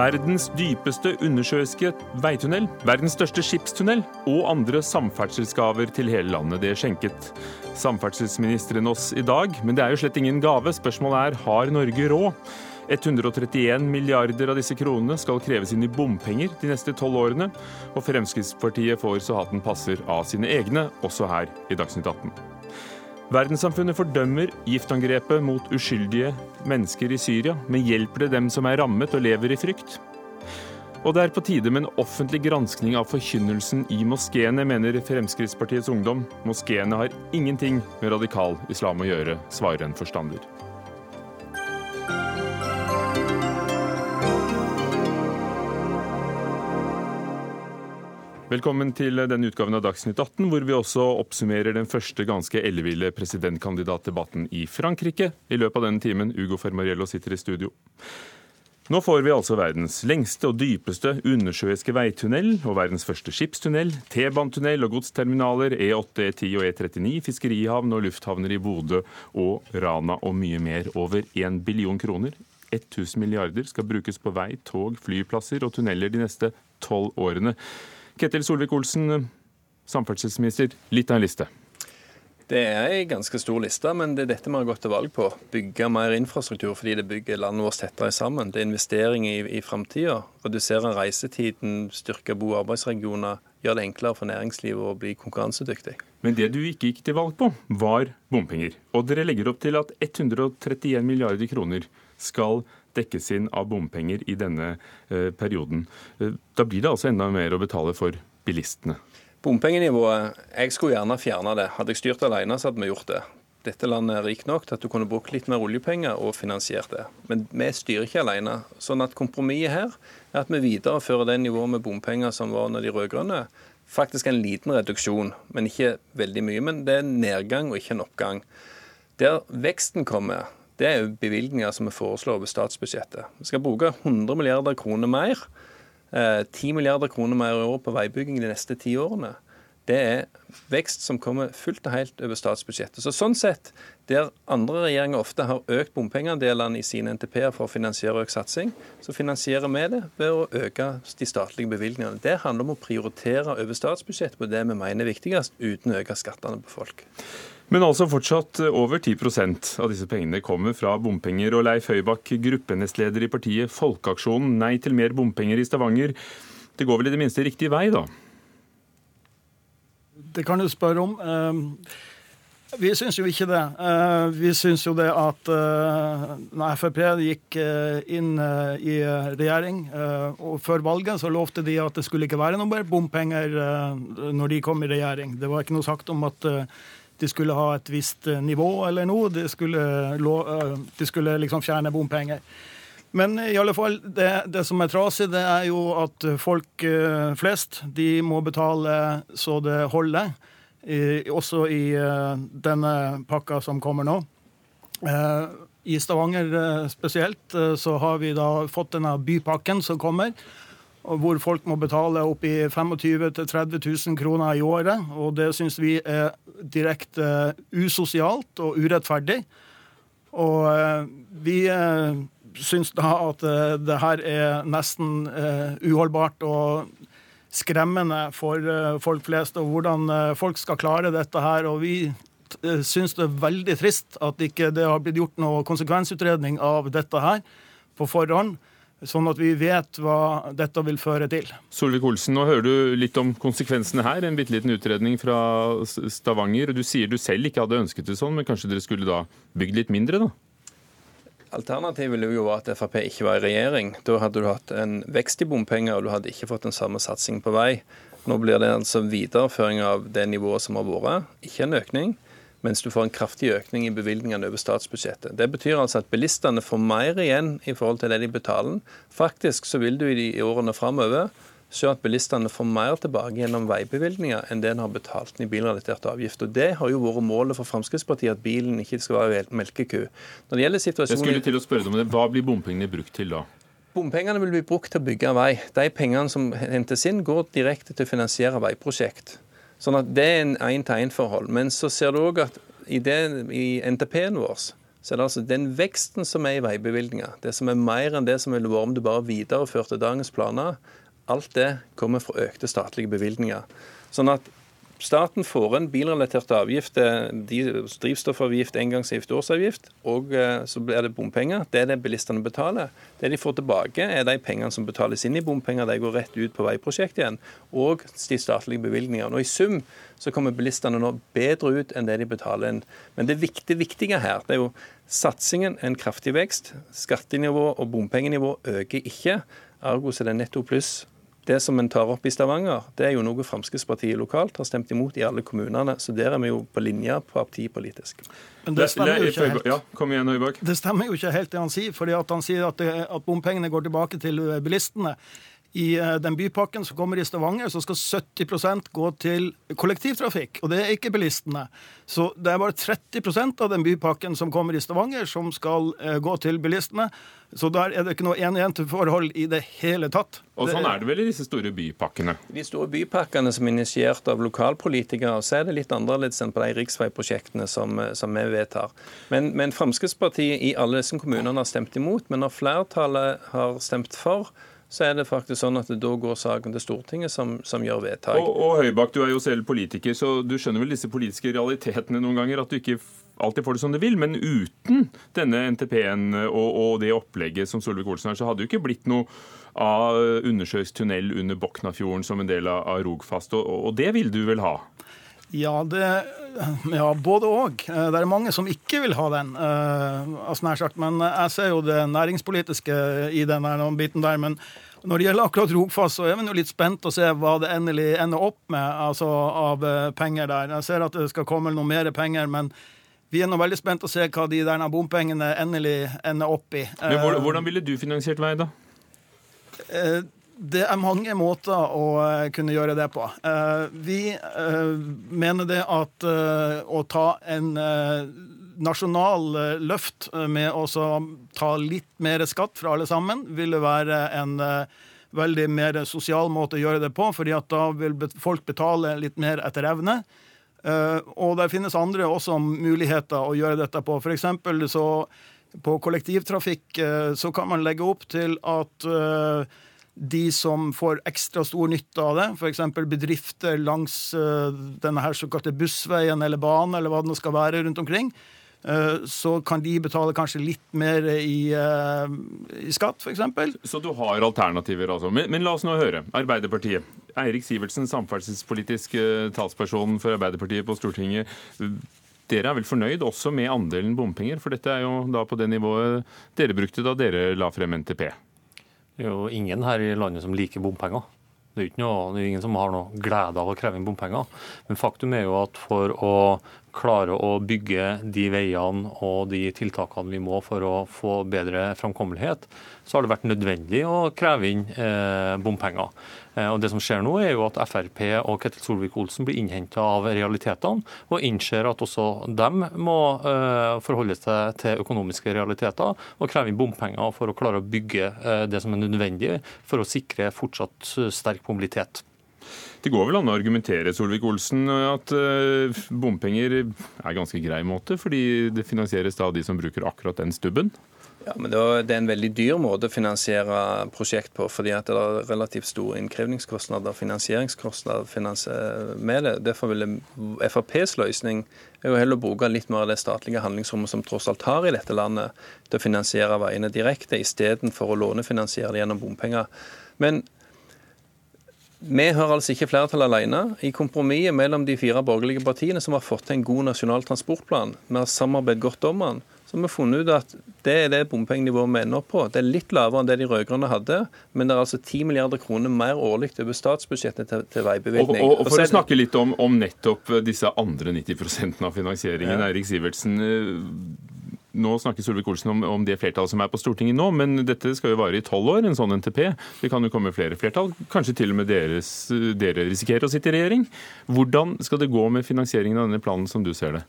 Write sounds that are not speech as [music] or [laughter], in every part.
Verdens dypeste undersjøiske veitunnel, verdens største skipstunnel og andre samferdselsgaver til hele landet. Det skjenket samferdselsministeren oss i dag, men det er jo slett ingen gave. Spørsmålet er har Norge råd? 131 milliarder av disse kronene skal kreves inn i bompenger de neste tolv årene, og Fremskrittspartiet får så hatten passer av sine egne, også her i Dagsnytt 18. Verdenssamfunnet fordømmer giftangrepet mot uskyldige mennesker i Syria, men hjelper det dem som er rammet og lever i frykt? Og det er på tide med en offentlig granskning av forkynnelsen i moskeene, mener Fremskrittspartiets Ungdom. Moskeene har ingenting med radikal islam å gjøre, svarer en forstander. Velkommen til denne utgaven av Dagsnytt 18, hvor vi også oppsummerer den første ganske elleville presidentkandidatdebatten i Frankrike. I løpet av denne timen, Ugo Fermariello sitter i studio. Nå får vi altså verdens lengste og dypeste undersjøiske veitunnel og verdens første skipstunnel, T-banetunnel og godsterminaler, E8, E10 og E39, fiskerihavn og lufthavner i Bodø og Rana og mye mer. Over 1 billion kroner. 1000 milliarder skal brukes på vei, tog, flyplasser og tunneler de neste tolv årene. Ketil Solvik-Olsen, samferdselsminister. Litt av en liste. Det er en ganske stor liste, men det er dette vi har gått til valg på. Bygge mer infrastruktur fordi det bygger landet vårt tettere sammen. Det er investering i, i framtida. Redusere reisetiden, styrke bo- og arbeidsregioner. Gjøre det enklere for næringslivet å bli konkurransedyktig. Men det du ikke gikk til valg på, var bompenger. Og dere legger opp til at 131 milliarder kroner skal dekkes inn av bompenger i denne eh, perioden. Eh, da blir det altså enda mer å betale for bilistene. Bompengenivået Jeg skulle gjerne fjerne det. Hadde jeg styrt alene, så hadde vi gjort det. Dette landet er rikt nok til at du kunne brukt litt mer oljepenger og finansiert det. Men vi styrer ikke alene. Sånn at kompromisset her er at vi viderefører det nivået med bompenger som var under de rød-grønne. Faktisk en liten reduksjon, men ikke veldig mye. Men det er en nedgang og ikke en oppgang. Der veksten kommer, det er bevilgninger som vi foreslår over statsbudsjettet. Vi skal bruke 100 milliarder kroner mer. 10 eh, milliarder kroner mer i år på veibygging de neste ti årene. Det er vekst som kommer fullt og helt over statsbudsjettet. Så Sånn sett, der andre regjeringer ofte har økt bompengeandelene i sine NTP-er for å finansiere økt satsing, så finansierer vi det ved å øke de statlige bevilgningene. Det handler om å prioritere over statsbudsjettet på det vi mener er viktigst, uten å øke skattene på folk. Men altså fortsatt over 10% av disse pengene kommer fra bompenger. Og Leif Høybakk, gruppenestleder i partiet Folkeaksjonen Nei til mer bompenger i Stavanger. Det går vel i det minste riktig vei, da? Det kan du spørre om. Ehm, vi syns jo ikke det. Ehm, vi syns jo det at eh, når Frp gikk eh, inn eh, i regjering, og før valget så lovte de at det skulle ikke være noe mer bompenger når de kom i regjering. Det var ikke noe sagt om at de skulle ha et visst eh, nivå eller noe. De skulle, eh, de skulle liksom fjerne bompenger. Men i alle fall, det, det, som er trasig, det er jo at folk eh, flest de må betale så det holder. I, også i denne pakka som kommer nå. I Stavanger spesielt så har vi da fått denne bypakken som kommer hvor folk må betale oppi 25 000-30 000 kroner i året. Og det syns vi er direkte usosialt og urettferdig. Og eh, vi eh, syns da at eh, det her er nesten uholdbart og skremmende for folk flest, og hvordan folk skal klare dette her. Og vi syns det er veldig trist at ikke det har blitt gjort noe konsekvensutredning av dette her på forhånd sånn at vi vet hva dette vil føre til. Solvik-Olsen, nå hører du litt om konsekvensene her. En bitte liten utredning fra Stavanger. Du sier du selv ikke hadde ønsket det sånn, men kanskje dere skulle da bygd litt mindre, da? Alternativet ville jo vært at Frp ikke var i regjering. Da hadde du hatt en vekst i bompenger, og du hadde ikke fått den samme satsing på vei. Nå blir det altså videreføring av det nivået som har vært, ikke en økning mens du får en kraftig økning i bevilgningene over statsbudsjettet. Det betyr altså at bilistene får mer igjen i forhold til det de betaler. Faktisk så vil du i de årene framover se at bilistene får mer tilbake gjennom veibevilgninger enn det en har betalt i bilrelaterte avgifter. Det har jo vært målet for Fremskrittspartiet, at bilen ikke skal være melkeku. Når det gjelder situasjonen... Jeg skulle til å spørre deg om det. Hva blir bompengene brukt til da? Bompengene vil bli brukt til å bygge vei. De pengene som hentes inn, går direkte til å finansiere veiprosjekt. Sånn at Det er en én-til-én-forhold. Men så ser du òg at i, i NTP-en vår så er det altså den veksten som er i veibevilgninger, det som er mer enn det som ville vært om du bare videreførte dagens planer, alt det kommer fra økte statlige bevilgninger. Sånn at Staten får en bilrelatert avgift, eh, drivstoffavgift, engangsavgift, årsavgift, og eh, så blir det bompenger. Det er det bilistene betaler. Det de får tilbake, er de pengene som betales inn i bompenger. De går rett ut på veiprosjektet igjen, og de statlige bevilgningene. Og I sum så kommer bilistene nå bedre ut enn det de betaler inn. Men det viktige, viktige her det er jo satsingen, en kraftig vekst. Skattenivå og bompengenivå øker ikke. Ergo så er det netto pluss det som en tar opp i Stavanger, det er jo noe Fremskrittspartiet lokalt har stemt imot i alle kommunene. Så der er vi jo på linje partipolitisk. Men det stemmer jo ikke helt. Ja, kom igjen, Høybakk. Det stemmer jo ikke helt det han sier. fordi at Han sier at, det, at bompengene går tilbake til bilistene. I eh, den bypakken som kommer i Stavanger, så skal 70% gå til kollektivtrafikk. Og det er ikke bilistene. Så det er bare 30% av den bypakken som kommer i Stavanger, som skal eh, gå til bilistene. Så der er det ikke noe én-én-forhold i det hele tatt. Og sånn er det vel i disse store bypakkene? De store bypakkene som er initiert av lokalpolitikere, så er det litt annerledes enn på de riksveiprosjektene som, eh, som vi vedtar. Men, men Fremskrittspartiet i alle disse kommunene har stemt imot. Men når flertallet har stemt for, så er det faktisk sånn at da går saken til Stortinget, som, som gjør vedtak. Og, og Høybakk, du er jo selv politiker, så du skjønner vel disse politiske realitetene noen ganger? At du ikke alltid får det som du vil. Men uten denne NTP-en og, og, det opplegget som Solvik-Olsen har, så hadde det jo ikke blitt noe av undersjøisk tunnel under Boknafjorden som en del av, Rogfast. Og, og det vil du vel ha? Ja, det, ja, både òg. Det er mange som ikke vil ha den. altså nær sagt, Men jeg ser jo det næringspolitiske i den biten der. Men når det gjelder akkurat Rogfast, så er vi jo litt spent å se hva det endelig ender opp med altså av eh, penger der. Jeg ser at det skal komme noe mer penger, men vi er nå veldig spent å se hva de der bompengene endelig ender opp i. Men Hvordan ville du finansiert vei, da? Det er mange måter å eh, kunne gjøre det på. Eh, vi eh, mener det at å ta en nasjonal løft med å ta litt mer skatt fra alle sammen, ville være en veldig mer sosial måte å gjøre det på, fordi at da vil folk betale litt mer etter evne. Og det finnes andre også muligheter å gjøre dette på. For eksempel så på kollektivtrafikk så kan man legge opp til at de som får ekstra stor nytte av det, f.eks. bedrifter langs uh, denne her såkalte bussveien eller banen, eller hva det nå skal være rundt omkring, uh, så kan de betale kanskje litt mer i, uh, i skatt, f.eks. Så du har alternativer, altså. Men, men, la oss nå høre. Arbeiderpartiet. Eirik Sivertsen, samferdselspolitisk talsperson for Arbeiderpartiet på Stortinget. Dere er vel fornøyd også med andelen bompenger, for dette er jo da på det nivået dere brukte da dere la frem NTP? Er jo ingen her i landet som liker bompenger. Det er, noe, det er ingen som har noe glede av å kreve inn bompenger. Men faktum er jo at for å klare å bygge de veiene og de tiltakene vi må for å få bedre framkommelighet, så har det vært nødvendig å kreve inn eh, bompenger. Eh, og Det som skjer nå, er jo at Frp og Ketil Solvik-Olsen blir innhenta av realitetene, og innser at også dem må eh, forholde seg til økonomiske realiteter og kreve inn bompenger for å klare å bygge eh, det som er nødvendig for å sikre fortsatt sterk mobilitet. Det går vel an å argumentere Solvik-Olsen, at bompenger er ganske grei måte, fordi det finansieres av de som bruker akkurat den stubben? Ja, men Det er en veldig dyr måte å finansiere prosjekt på, fordi at det er relativt store innkrevingskostnader og finansieringskostnader med det. Derfor vil FrPs løsning er jo heller å bruke litt mer av det statlige handlingsrommet som tross alt har i dette landet, til å finansiere veiene direkte, istedenfor å lånefinansiere det gjennom bompenger. Men vi har altså ikke flertall alene. I kompromisset mellom de fire borgerlige partiene, som har fått til en god nasjonal transportplan, vi har samarbeidet godt om den, så har vi funnet ut at det er det bompengenivået vi ender opp på. Det er litt lavere enn det de rød-grønne hadde, men det er altså 10 milliarder kroner mer årlig over statsbudsjettet til, til veibevilgning. Og, og, og, For å snakke litt om, om, nettopp disse andre 90% av finansieringen, ja. Eirik Sivertsen. Eh, nå snakker Solvik-Olsen om, om, det flertallet som er på Stortinget nå, men dette skal jo vare i tolv år, en sånn NTP. Det kan jo komme flere flertall. Kanskje til og med deres, dere risikerer å sitte i regjering. Hvordan skal det gå med finansieringen av denne planen som du ser det?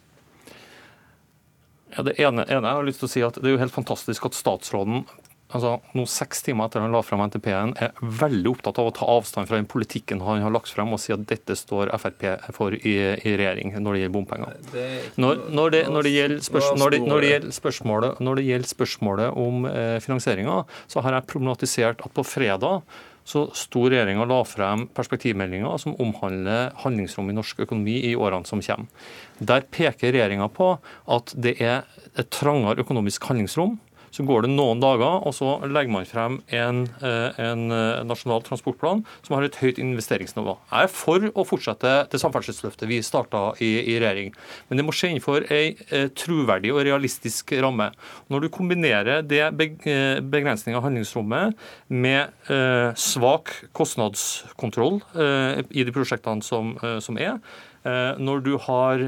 Ja, det ene, ene jeg har lyst til å si at det er jo helt fantastisk at statsråden altså, nå seks timer etter han la frem NTP-en, er veldig opptatt av å ta avstand fra den politikken han har lagt frem, og si at dette står Frp for i, i regjering når det gjelder bompenger. Når, når, det, når, det gjelder spørs, det, når, det gjelder spørsmålet, når det gjelder spørsmålet om eh, finansieringa, så har jeg problematisert at på fredag så sto regjeringa la frem perspektivmeldinger som omhandler handlingsrom i norsk økonomi i årene som kommer. Der peker regjeringa på at det er et trangere økonomisk handlingsrom så går det noen dager, og så legger man frem en, eh, en eh, nasjonal transportplan som har et høyt investeringsnivå. Jeg er for å fortsette det samferdselsløftet vi starta i, i, regjering, men det må skje innenfor ei eh, troverdig og realistisk ramme. Når du kombinerer det begrensninga av handlingsrommet med svak kostnadskontroll i de prosjektene som, som er, når du har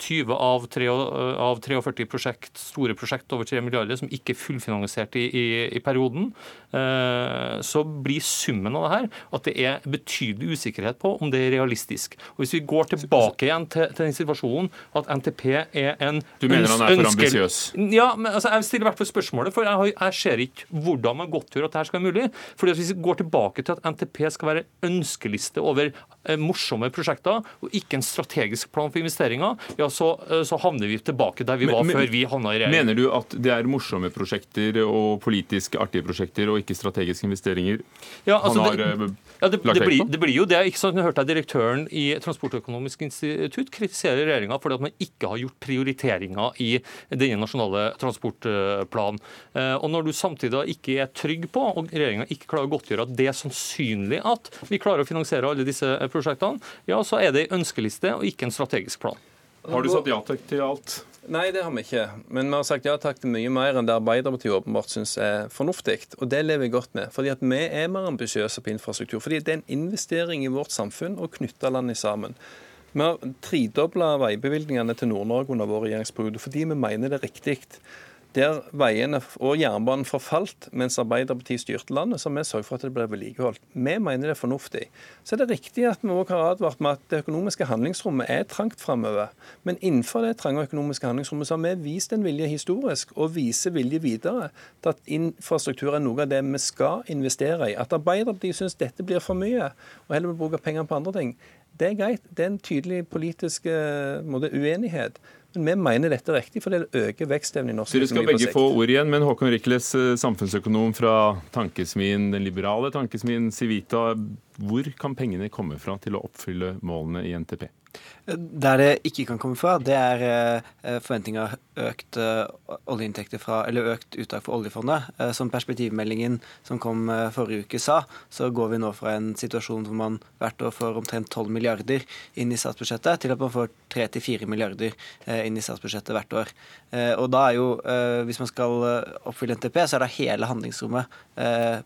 20 eh, av, 43 prosjekt, store prosjekt over 3 milliarder som ikke er fullfinansiert i, i, i, perioden, eh, så blir summen av det her at det er betydelig usikkerhet på om det er realistisk. Og Hvis vi går tilbake igjen til, til den situasjonen at NTP er en Du mener han er for ambisiøs? Ja, men altså, jeg stiller i hvert fall spørsmålet, for jeg, jeg ser ikke hvordan man godtgjør at dette skal være mulig. Fordi Hvis vi går tilbake til at NTP skal være ønskeliste over morsomme prosjekter, og ikke en strategisk plan for investeringer, ja, så, eh, så havner vi tilbake der vi var men, før vi havna i regjering. Mener du at det er morsomme prosjekter og politisk artige prosjekter og ikke strategiske investeringer ja, altså, han har det, eh, ja, det, lagt vekt på? Det blir jo det. ikke sant? Nå hørte Direktøren i Transportøkonomisk institutt kritisere regjeringa fordi at man ikke har gjort prioriteringer i denne nasjonale transportplanen. Eh, og når du samtidig ikke er trygg på, og regjeringa ikke klarer å godtgjøre at det er sannsynlig at vi klarer å finansiere alle disse prosjektene, ja, så er det en ønskeliste og ikke en strategisk plan. Har du sagt ja takk til alt? Nei, det har vi ikke. Men vi har sagt ja takk til mye mer enn det Arbeiderpartiet åpenbart syns er fornuftig. Og det lever jeg godt med. Fordi at vi er mer ambisiøse på infrastruktur. Fordi det er en investering i vårt samfunn å knytte landet sammen. Vi har tredobla veibevilgningene til Nord-Norge under vår regjeringsperiode fordi vi mener det er riktig der veiene og jernbanen forfalt mens Arbeiderpartiet styrte landet, så vi sørget for at det ble vedlikeholdt. Vi mener det er fornuftig. Så er det riktig at vi også har advart med at det økonomiske handlingsrommet er trangt framover. Men innenfor det trange økonomiske handlingsrommet så har vi vist en vilje historisk, og viser vilje videre til at infrastruktur er noe av det vi skal investere i. At Arbeiderpartiet syns dette blir for mye, og heller vil bruke pengene på andre ting, det er greit. Det er en tydelig politisk eh, måte, uenighet. Men vi mener dette er riktig, for det øker vekstevnen i norsk økonomi på sikt. Dere skal begge få ord igjen, men Håkon Rikles, eh, samfunnsøkonom fra tankesmien, den liberale tankesmien Civita. Hvor kan pengene komme fra til å oppfylle målene i NTP? Der det ikke kan komme fra, det er eh, forventninger økt eh, oljeinntekter fra, eller økt uttak for oljefondet. Eh, som perspektivmeldingen som kom forrige uke sa, så går vi nå fra en situasjon hvor man hvert år får omtrent 12 milliarder inn i statsbudsjettet, til at man får 3-4 milliarder inn i statsbudsjettet hvert år. Og da er jo, hvis man skal oppfylle NTP, så er da hele handlingsrommet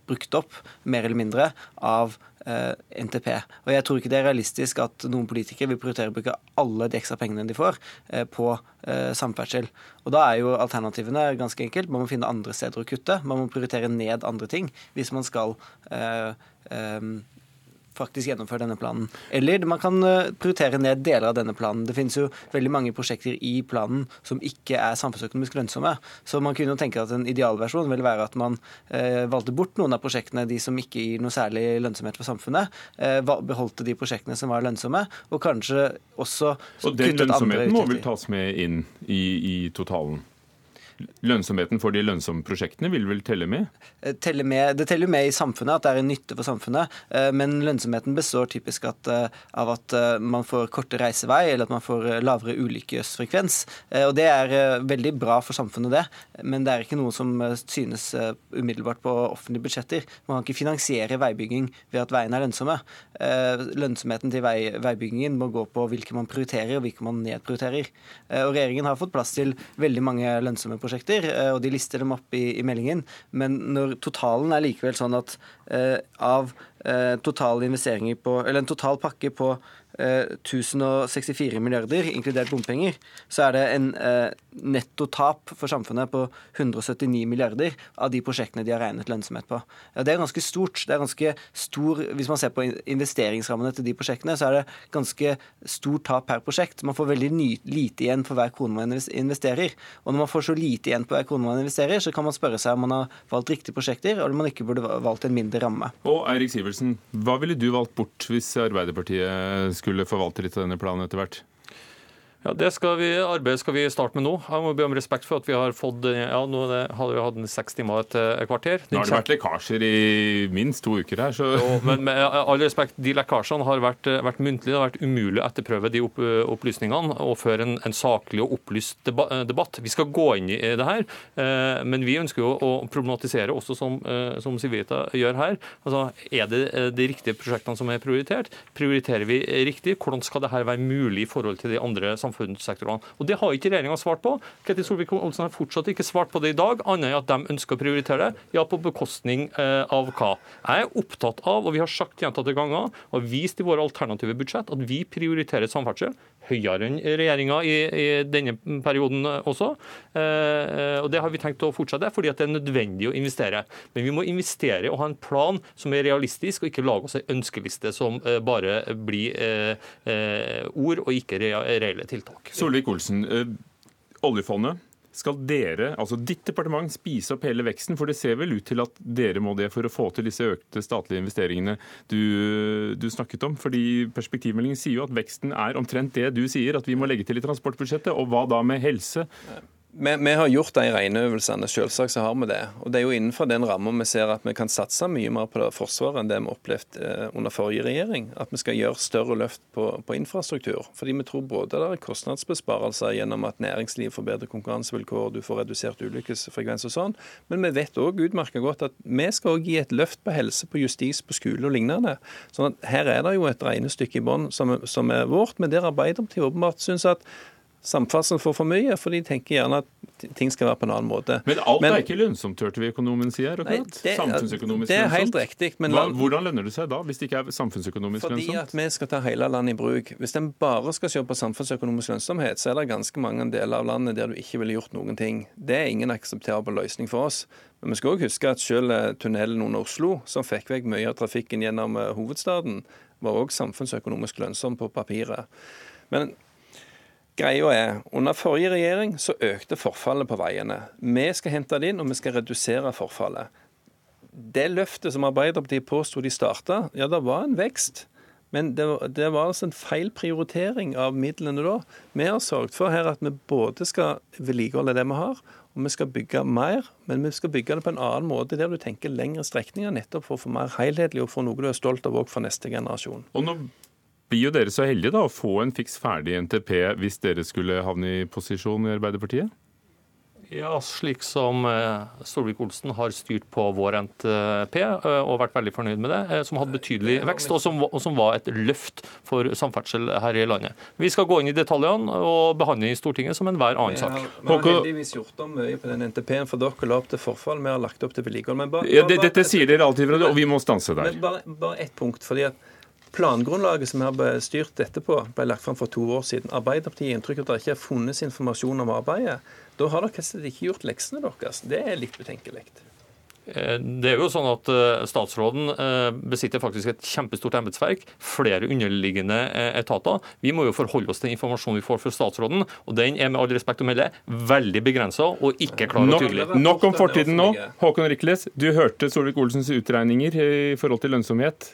brukt opp, mer eller mindre, av NTP. Og Jeg tror ikke det er realistisk at noen politikere vil prioritere å bruke alle de ekstra pengene de får, eh, på eh, samferdsel. Og Da er jo alternativene ganske enkelt. Man må finne andre steder å kutte. Man må prioritere ned andre ting hvis man skal eh, eh, faktisk gjennomføre denne planen. Eller man kan eh, prioritere ned deler av denne planen. Det finnes jo veldig mange prosjekter i planen som ikke er samfunnsøkonomisk lønnsomme. Så man kunne jo tenke at en idealversjon ville være at man eh, valgte bort noen av prosjektene, de som ikke gir noe særlig lønnsomhet for samfunnet, eh, beholdte de prosjektene som var lønnsomme, og kanskje også Og den lønnsomheten må vel tas med inn i, i totalen? Lønnsomheten for de lønnsomme prosjektene vil vel telle med? Eh, telle med? Det teller med i samfunnet, at det er en nytte for samfunnet. Eh, men lønnsomheten består typisk at, eh, av at man får kortere reisevei, eller at man får lavere ulykkesfrekvens. Og det er veldig bra for samfunnet, det. Men det er ikke noe som synes umiddelbart på offentlige budsjetter. Man kan ikke finansiere veibygging ved at veiene er lønnsomme. Lønnsomheten til vei, veibyggingen må gå på hvilke man prioriterer, og hvilke man nedprioriterer. Og regjeringen har fått plass til veldig mange lønnsomme prosjekter eh, og de lister dem opp i, i meldingen. Men når totalen er likevel sånn at eh, av totale investeringer på, eller en total pakke på 1064 milliarder, inkludert bompenger, så er det en eh, nettotap for samfunnet på 179 milliarder av de prosjektene de har regnet lønnsomhet på. Ja, det er ganske stort. Det er ganske stor, Hvis man ser på investeringsrammene til de prosjektene, så er det ganske stort tap per prosjekt. Man får veldig lite igjen for hver krone man investerer. Og når man får så lite igjen på hver krone man investerer, så kan man spørre seg om man har valgt riktige prosjekter, eller om man ikke burde valgt en mindre ramme. Og Eirik Sivertsen, hva ville du valgt bort hvis Arbeiderpartiet skulle forvalte litt av denne planen etter hvert? Ja, Det skal vi, arbeidet skal vi starte med nå. Jeg må be om respekt for at vi har fått ja, nå hadde vi hatt seks timer et, et kvarter. Nå har det vært lekkasjer i minst to uker her, så jo, Men med all respekt, de lekkasjene har vært, vært muntlige. Det har vært umulig å etterprøve de opp, opplysningene og føre en, en, saklig og opplyst debatt. Vi skal gå inn i det her, eh, men vi ønsker jo å problematisere også som, eh, som Civita gjør her. Altså, Er det de riktige prosjektene som er prioritert? Prioriterer vi riktig? Hvordan skal dette være mulig i forhold til de andre samfunnene? Samfunnssektorene. Og Det har ikke regjeringa svart på. Ketil Solvik-Olsen har fortsatt ikke svart på det i dag, annet enn at de ønsker å prioritere det. Ja, på bekostning eh, av hva? Jeg er opptatt av, og vi har sagt gjentatte ganger, og vist i våre alternative budsjett, at vi prioriterer samferdsel høyere enn regjeringa i, i, denne perioden også. Eh, og Det har vi tenkt å fortsette, fordi det er nødvendig å investere. Men vi må investere og ha en plan som er realistisk, og ikke lage oss en ønskeliste som eh, bare blir eh, ord og ikke reelle tiltak. Solvik-Olsen, oljefondet. Skal dere, altså ditt departement, spise opp hele veksten? For det ser vel ut til at dere må det for å få til disse økte statlige investeringene du, du snakket om? Fordi Perspektivmeldingen sier jo at veksten er omtrent det du sier, at vi må legge til i transportbudsjettet. Og hva da med helse? Vi, vi, har gjort de regneøvelsene, selvsagt så har vi det. Og Det er jo innenfor den rammen vi ser at vi kan satse mye mer på Forsvaret enn det vi opplevde eh, under forrige regjering. At vi skal gjøre større løft på, på, infrastruktur. Fordi vi tror både det er kostnadsbesparelser gjennom at næringsliv får bedre konkurransevilkår, du får redusert ulykkesfrekvens og sånn. Men vi vet òg utmerket godt at vi skal òg gi et løft på helse, på justis, på skole og lignende. Sånn at her er det jo et regnestykke i bånn som, som, er vårt, men der Arbeiderpartiet åpenbart syns at samferdsel får for mye, for de tenker gjerne at ting skal være på en annen måte. Men alt men, er ikke lønnsomt, hørte vi økonomen si her. akkurat. Det, Samfunnsøkonomisk det er helt riktig. Men Hva, hvordan lønner det seg da, hvis det ikke er samfunnsøkonomisk fordi lønnsomt? Fordi at vi skal ta hele landet i bruk. Hvis en bare skal se på samfunnsøkonomisk lønnsomhet, så er det ganske mange deler av landet der du ikke ville gjort noen ting. Det er ingen akseptabel løsning for oss. Men vi skal òg huske at selv eh, tunnelen under Oslo, som fikk vekk mye av trafikken gjennom eh, hovedstaden, var òg samfunnsøkonomisk lønnsom på papiret. Men Greia er, Under forrige regjering så økte forfallet på veiene. Vi skal hente det inn, og vi skal redusere forfallet. Det løftet som Arbeiderpartiet påsto de starta, ja, det var en vekst. Men det, det, var altså en feil prioritering av midlene da. Vi har sørget for her at vi både skal vedlikeholde det vi har, og vi skal bygge mer, men vi skal bygge det på en annen måte, der du tenker lengre strekninger, nettopp for å få mer helhetlig og få noe du er stolt av òg for neste generasjon. Og nå blir jo dere så heldige da, å få en fiks ferdig NTP hvis dere skulle havne i posisjon i Arbeiderpartiet? Ja, slik som eh, Solvik-Olsen har styrt på vår NTP eh, og vært veldig fornøyd med det, eh, som hadde betydelig vekst, og som, og som, var et løft for samferdsel her i landet. Vi skal gå inn i detaljene og behandle i Stortinget som enhver annen sak. Vi har heldigvis gjort om mye på den NTP-en, for dere la opp til forfall. Vi har lagt opp til vedlikehold. Ja, det, dette sier dere alltid, og vi må stanse der. Men bare, bare ett punkt. fordi at Plangrunnlaget som vi har styrt dette på, ble lagt fram for to år siden. Arbeiderpartiet gir inntrykk av at det ikke har funnes informasjon om arbeidet. Da har dere ikke gjort leksene deres. Det er litt betenkelig. Eh, det er jo sånn at eh, Statsråden eh, besitter faktisk et kjempestort embetsverk, flere underliggende etater. Vi må jo forholde oss til informasjonen vi får fra statsråden, og den er med all respekt å melde veldig begrensa og ikke klar og tydelig. Nok, nok om fortiden nå. Håkon Rikles, du hørte Solvik-Olsens utregninger i forhold til lønnsomhet.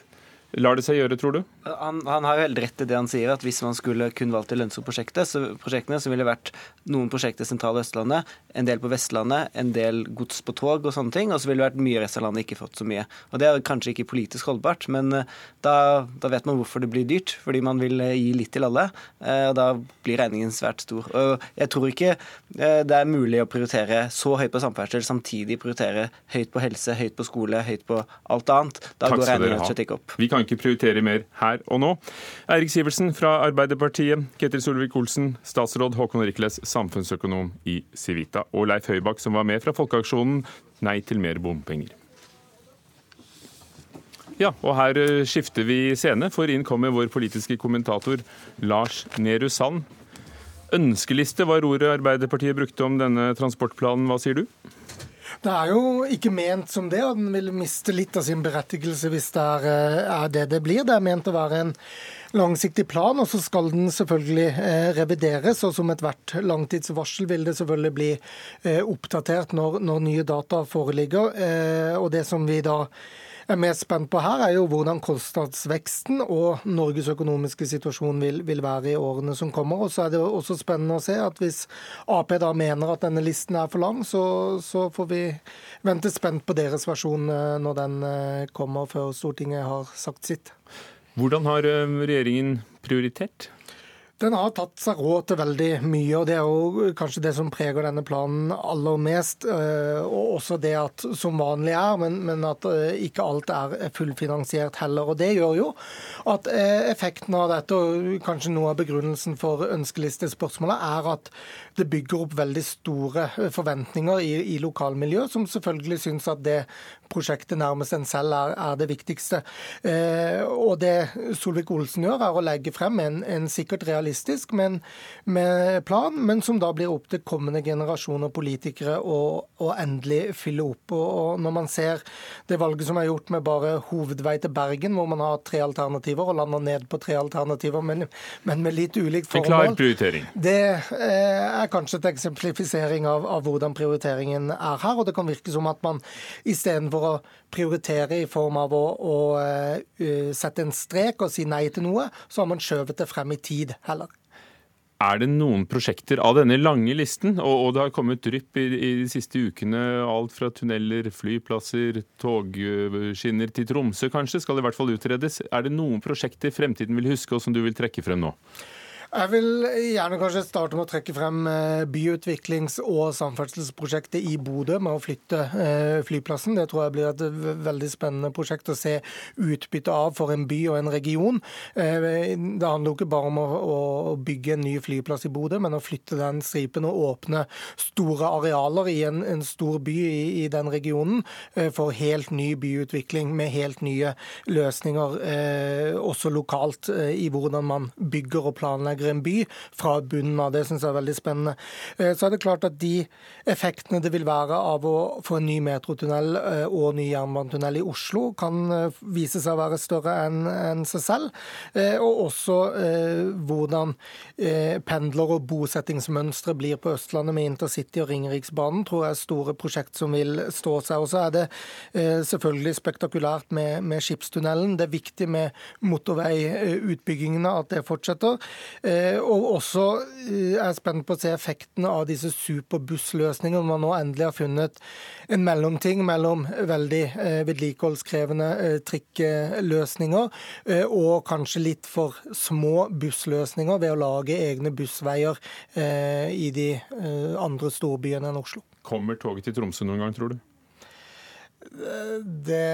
Lar det seg gjøre, tror du? Han, han, har jo helt rett i det han sier, at hvis man skulle kun valgt de lønnsomme prosjektene, så, ville det vært noen prosjekter i sentrale Østlandet, en del på Vestlandet, en del gods på tog og sånne ting, og så ville det vært mye resten av landet ikke fått så mye. Og Det er kanskje ikke politisk holdbart, men eh, da, da vet man hvorfor det blir dyrt, fordi man vil eh, gi litt til alle, eh, og da blir regningen svært stor. Og Jeg tror ikke det er mulig å prioritere så høyt på samferdsel, samtidig prioritere høyt på helse, høyt på skole, høyt på alt annet. Da Takk går regningen slett ikke opp. Vi kan ikke prioritere mer her og nå. Eirik Sivertsen fra Arbeiderpartiet, Ketil Solvik-Olsen, statsråd Håkon Rikles, samfunnsøkonom i Civita, og Leif Høybakk, som var med fra Folkeaksjonen Nei til mer bompenger. Ja, og her eh, skifter vi scene, for inn kommer vår politiske kommentator Lars Nehru Sand. Ønskeliste var ordet Arbeiderpartiet brukte om denne transportplanen. Hva sier du? Det er jo ikke ment som det, og den vil miste litt av sin berettigelse hvis det er, eh, er det det blir. Det er ment å være en langsiktig plan, og så skal den selvfølgelig eh, revideres. Og som ethvert langtidsvarsel vil det selvfølgelig bli eh, oppdatert når, når nye data foreligger. Og det som vi da er mest spent på her, er jo hvordan kostnadsveksten og Norges økonomiske situasjon vil, vil, være i årene som kommer. Og så er det også spennende å se at hvis Ap da mener at denne listen er for lang, så, så får vi vente spent på deres versjon eh, når den eh, kommer før Stortinget har sagt sitt. Hvordan har eh, regjeringen prioritert? Den har tatt seg råd til veldig mye, og det er jo kanskje det som preger denne planen aller mest. Eh, og også det at som vanlig er, men, men at eh, ikke alt er fullfinansiert heller. Og det gjør jo at eh, effekten av dette, og kanskje noe av begrunnelsen for ønskelistespørsmålet, er at det bygger opp veldig store forventninger i, i lokalmiljøet, som selvfølgelig syns at det prosjektet nærmest en selv er, er det viktigste. Og det Solvik-Olsen gjør, er å legge frem en, en sikkert realistisk men, med plan, men som da blir opp til kommende generasjoner politikere å, å endelig fylle opp. Og, og, når man ser det valget som er gjort med bare hovedvei til Bergen, hvor man har tre alternativer og lander ned på tre alternativer, men, men med litt ulikt prioritering. Det eh, er kanskje et eksemplifisering av, av hvordan prioriteringen er her. og det kan virke som at man istedenfor for å prioritere i form av å, å uh, sette en strek og si nei til noe, så har man skjøvet det frem i tid heller. Er det noen prosjekter av denne lange listen, og, og det har kommet drypp i, i, de siste ukene, alt fra tunneler, flyplasser, togskinner til Tromsø kanskje, skal i hvert fall utredes. Er det noen prosjekter fremtiden vil huske, og som du vil trekke frem nå? Jeg vil gjerne kanskje starte med å trekke frem eh, byutviklings- og samferdselsprosjektet i Bodø med å flytte eh, flyplassen. Det tror jeg blir et veldig spennende prosjekt å se utbytte av for en by og en region. Eh, det handler jo ikke bare om å bygge en ny flyplass i Bodø, men å flytte den stripen og åpne store arealer i en, stor by i, den regionen for helt ny byutvikling med helt nye løsninger, også lokalt, i hvordan man bygger og planlegger planlegger en by fra bunnen av. Det syns jeg er veldig spennende. Eh, så er det klart at de effektene det vil være av å få en ny metrotunnel eh, og ny jernbanetunnel i Oslo, kan eh, vise seg å være større enn seg selv. Og også hvordan pendler- og bosettingsmønstre blir på Østlandet med intercity og Ringeriksbanen, tror jeg er store prosjekt som vil stå seg. Og så er det selvfølgelig spektakulært med, med skipstunnelen. Det er viktig med motorveiutbyggingene, at det fortsetter. Eh, og også er er spent på å se effektene av disse superbussløsningene. Man nå endelig har funnet en mellomting mellom veldig eh, vedlikeholdskrevende trikkeløsninger og kanskje litt for små bussløsninger ved å lage egne bussveier i de andre storbyene enn Oslo. Kommer toget til Tromsø noen gang, tror du? Det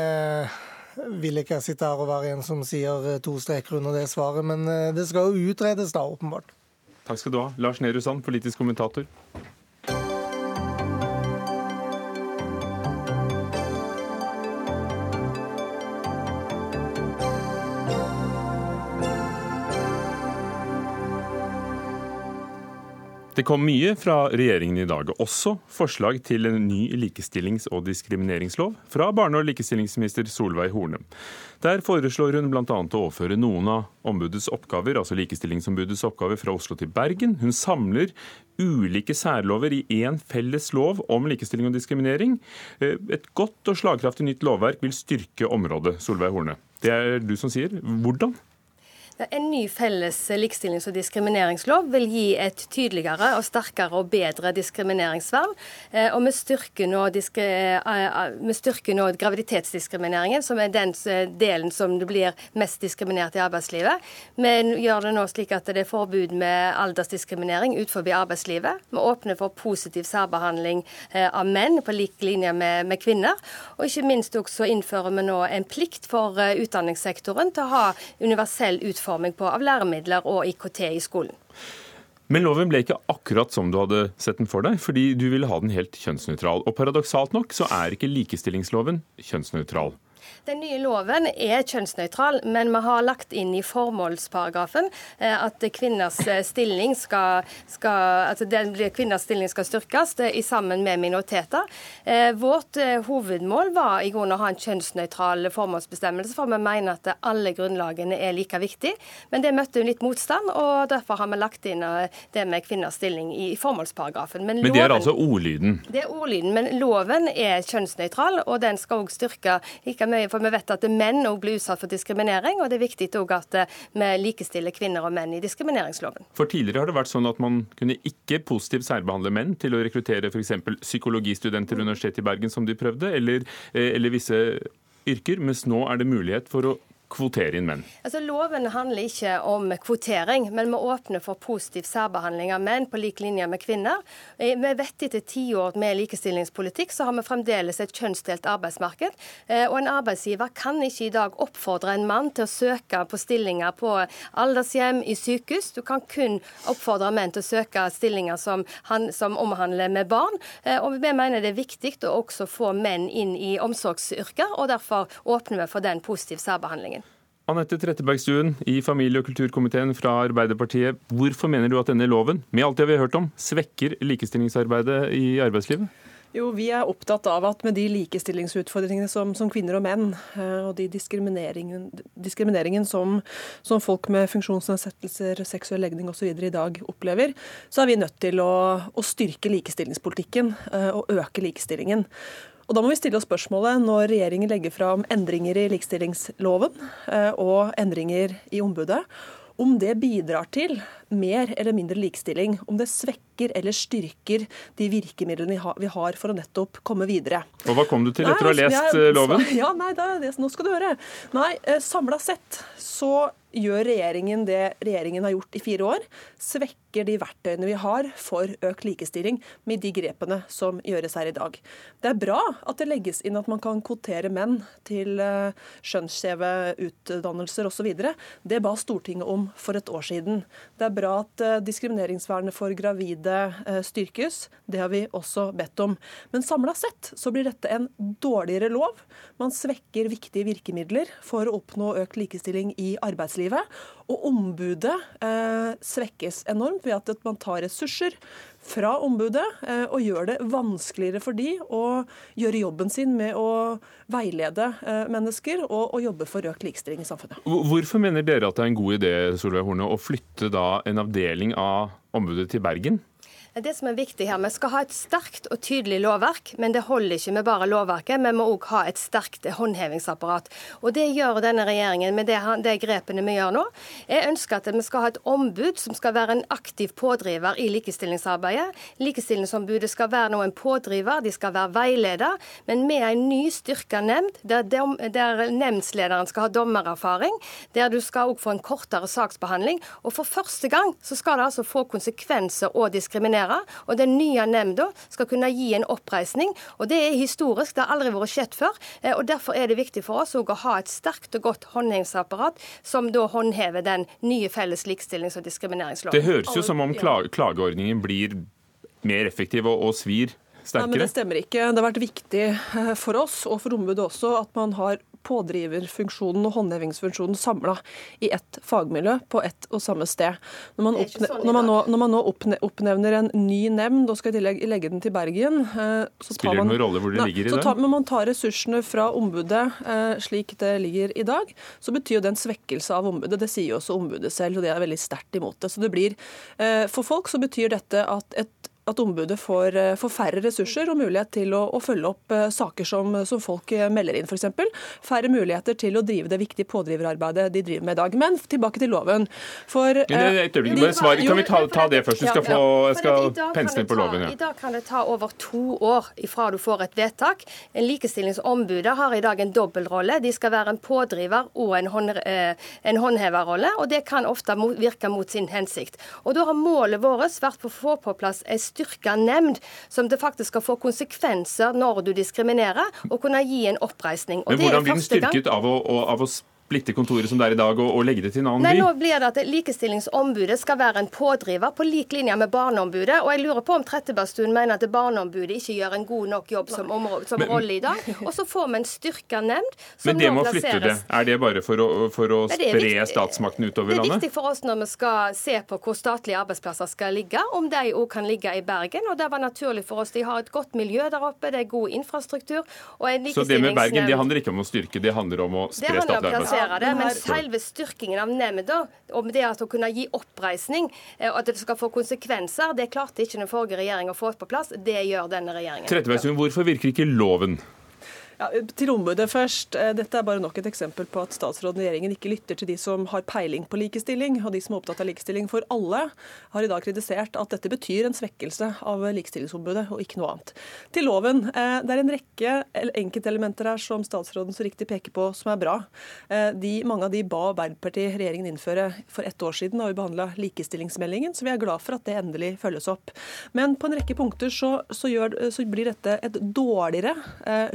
vil ikke sitte her og være en som sier eh, to streker under det svaret, men eh, det skal jo utredes da, åpenbart. Takk skal du ha. Lars Nehru Sand, politisk kommentator. Det kom mye fra regjeringen i dag, også forslag til en ny likestillings- og diskrimineringslov fra barne- og likestillingsminister Solveig Horne. Der foreslår hun bl.a. å overføre noen av ombudets oppgaver, altså likestillingsombudets oppgaver fra Oslo til Bergen. Hun samler ulike særlover i én felles lov om likestilling og diskriminering. Eh, et godt og slagkraftig nytt lovverk vil styrke området, Solveig Horne. Det er du som sier. Hvordan? En ny felles likestillings- og diskrimineringslov vil gi et tydeligere og sterkere og bedre diskrimineringsvern. Eh, og vi styrker nå, eh, eh, vi styrker nå graviditetsdiskrimineringen, som er den delen som det blir mest diskriminert i arbeidslivet. Vi gjør det nå slik at det er forbud med aldersdiskriminering utenfor arbeidslivet. Vi åpner for positiv særbehandling av menn på lik linje med, kvinner. Og ikke minst også innfører vi nå en plikt for utdanningssektoren til å ha universell utforming utforming på av læremidler og IKT i skolen. Men loven ble ikke akkurat som du hadde sett den for deg, fordi du ville ha den helt kjønnsnøytral. Og paradoksalt nok så er ikke likestillingsloven kjønnsnøytral. Den nye loven er kjønnsnøytral, men vi har lagt inn i formålsparagrafen eh, at kvinners eh, stilling skal, skal, altså kvinners stilling skal styrkes i sammen med minoriteter. Vårt hovedmål var i grunnen å ha en kjønnsnøytral formålsbestemmelse, for vi mener at alle grunnlagene er like viktig. Men det møtte litt motstand, og derfor har vi lagt inn det med kvinners stilling i formålsparagrafen. Men, men det er altså ordlyden? Det er ordlyden, men loven er kjønnsnøytral, og den skal òg styrke like mye for vi vet at menn òg blir utsatt for diskriminering, og det er viktig òg at eh, vi likestiller kvinner og menn i diskrimineringsloven. For Tidligere har det vært sånn at man kunne ikke positivt særbehandle menn til å rekruttere f.eks. psykologistudenter ved Universitetet i Bergen, som de prøvde, eller, eh, eller visse yrker, mens nå er det mulighet for å kvotere inn menn? Altså, loven handler ikke om kvotering, men vi åpner for positiv særbehandling av menn på lik linje med kvinner. Eh, vi vet etter tiår med likestillingspolitikk så har vi fremdeles et kjønnsdelt arbeidsmarked. Eh, og en arbeidsgiver kan ikke i dag oppfordre en mann til å søke på stillinger på aldershjem, i sykehus. Du kan kun oppfordre menn til å søke stillinger som, han, som omhandler med barn. Eh, og vi mener det er viktig å også få menn inn i omsorgsyrker, og derfor åpner vi for den positive særbehandlingen. Anette Trettebergstuen i familie- og kulturkomiteen fra Arbeiderpartiet. Hvorfor mener du at denne loven, med alt det vi har hørt om, svekker likestillingsarbeidet i arbeidslivet? Jo, Vi er opptatt av at med de likestillingsutfordringene som, som kvinner og menn, eh, og de diskrimineringen, diskrimineringen som, som, folk med funksjonsnedsettelser, seksuell legning osv. i dag opplever, så er vi nødt til å, å styrke likestillingspolitikken eh, og øke likestillingen. Og Da må vi stille oss spørsmålet når regjeringen legger fram endringer i likestillingsloven eh, og endringer i ombudet, om det bidrar til mer eller mindre likestilling. Om det svekker eller styrker de virkemidlene vi har for å nettopp komme videre. Og Hva kom du til etter å ha lest jeg, eh, loven? [laughs] Ja, nei, det, Nå skal du høre. Nei, eh, Samla sett så gjør regjeringen det regjeringen har gjort i fire år. Svekker de verktøyene vi har for økt likestilling med de grepene som gjøres her i dag. Det er bra at det legges inn at man kan kvotere menn til eh, skjønnsskjeve utdannelser osv. Det ba Stortinget om for et år siden. Det er bra at eh, diskrimineringsvernet for gravide eh, styrkes. Det har vi også bedt om. Men samla sett så blir dette en dårligere lov. Man svekker viktige virkemidler for å oppnå økt likestilling i arbeidslivet. Og ombudet eh, svekkes enormt ved at man tar ressurser fra ombudet eh, og gjør det vanskeligere for de å gjøre jobben sin med å veilede eh, mennesker og, og jobbe for økt likestilling i samfunnet. Hvorfor mener dere at det er en god idé Solveig Horne, å flytte da en avdeling av ombudet til Bergen? Det som er viktig her, Vi skal ha et sterkt og tydelig lovverk, men det holder ikke med bare lovverket. Vi må òg ha et sterkt håndhevingsapparat. Og Det gjør denne regjeringen med det, grepene vi gjør nå. Jeg ønsker at vi skal ha et ombud som skal være en aktiv pådriver i likestillingsarbeidet. Likestillingsombudet skal være noen pådriver, de skal være veileder. Men med en ny styrka nemnd, der, der nemndslederen skal ha dommererfaring, der du skal òg få en kortere saksbehandling. Og for første gang så skal det altså få konsekvenser og diskriminere fungere. Og den nye nemnda skal kunne gi en oppreisning. Og det er historisk, det har aldri vært skjedd før. Eh, og Derfor er det viktig for oss å ha et sterkt og godt håndhevingsapparat som da håndhever den nye felles likestillings- og diskrimineringsloven. Det høres jo som om klageordningen blir mer effektiv og, og svir sterkere. Nei, men Det stemmer ikke. Det har vært viktig eh, for oss og for ombudet også at man har pådriverfunksjonen og håndhevingsfunksjonen samla i ett fagmiljø på ett og samme sted. Når man, oppne sånn når man, nå, når man nå oppnevner en ny nemnd og skal i tillegg legge den til Bergen eh, så Spiller det noen rolle hvor det ligger i dag? Men man tar ressursene fra ombudet eh, slik det ligger i dag, så betyr jo det en svekkelse av ombudet. Det sier jo også ombudet selv, og det er veldig sterkt imot det. Så det blir, eh, For folk så betyr dette at et at ombudet får, eh, får, færre ressurser og mulighet til å, å følge opp uh, saker som, som, folk eh, melder inn, f.eks. Færre muligheter til å drive det viktige pådriverarbeidet de driver med i dag. Men tilbake til loven. For, uh, et øyeblikk, svar. Kan vi ta, ta det først? Du skal, få, jeg skal pensle på loven. Ja. I dag kan det ta over to år ifra du får et vedtak. En Likestillingsombudet har i dag en dobbeltrolle. De skal være en pådriver og en, hånd, en håndheverrolle, og det kan ofte virke mot sin hensikt. Og Da har målet vårt vært å få på plass en styrka nemnd, som det faktisk skal få konsekvenser når du diskriminerer, og kunne gi en oppreisning. Og Men Hvordan blir den styrket av å, av å splitte kontoret som det er i dag, og, og legge det til en annen Nei, by? nå blir det at Likestillingsombudet skal være en pådriver på lik linje med Barneombudet. Og jeg lurer på om Trettebergstuen mener at Barneombudet ikke gjør en god nok jobb som, område, som Men- rolle i dag. Og så får vi en styrka nemnd som Men det nå må flytte det. Er det bare for å, for å spre viktig- statsmakten utover landet? Det er viktig for oss når vi skal se på hvor statlige arbeidsplasser skal ligge, om de òg kan ligge i Bergen. Og det var naturlig for oss. De har et godt miljø der oppe, det er god infrastruktur. Og en Så det med Bergen det handler ikke om å styrke, det handler om å spre statlige arbeidsplasser. Plassere det, men selve styrkingen av nemnda, om det at å kunne gi oppreisning, eh, og at det skal få konsekvenser, det klarte ikke den forrige regjeringen å få på plass. Det gjør denne regjeringen. Trettebergstuen, hvorfor virker ikke loven? Ja, til ombudet først. Eh, Dette er bare nok et eksempel på at statsråden og regjeringen ikke lytter til de som har peiling på likestilling, og de som er opptatt av likestilling. For alle har i dag kritisert at dette betyr en svekkelse av Likestillingsombudet, og ikke noe annet. Til loven. eh, Det er en rekke el- enkeltelementer her som statsråden så riktig peker på, som er bra. Eh, De, mange av de ba Arbeiderpartiet regjeringen innføre for ett år siden da vi behandla likestillingsmeldingen, så vi er glad for at det endelig følges opp. Men på en rekke punkter så, så, gjør, så blir dette et dårligere eh,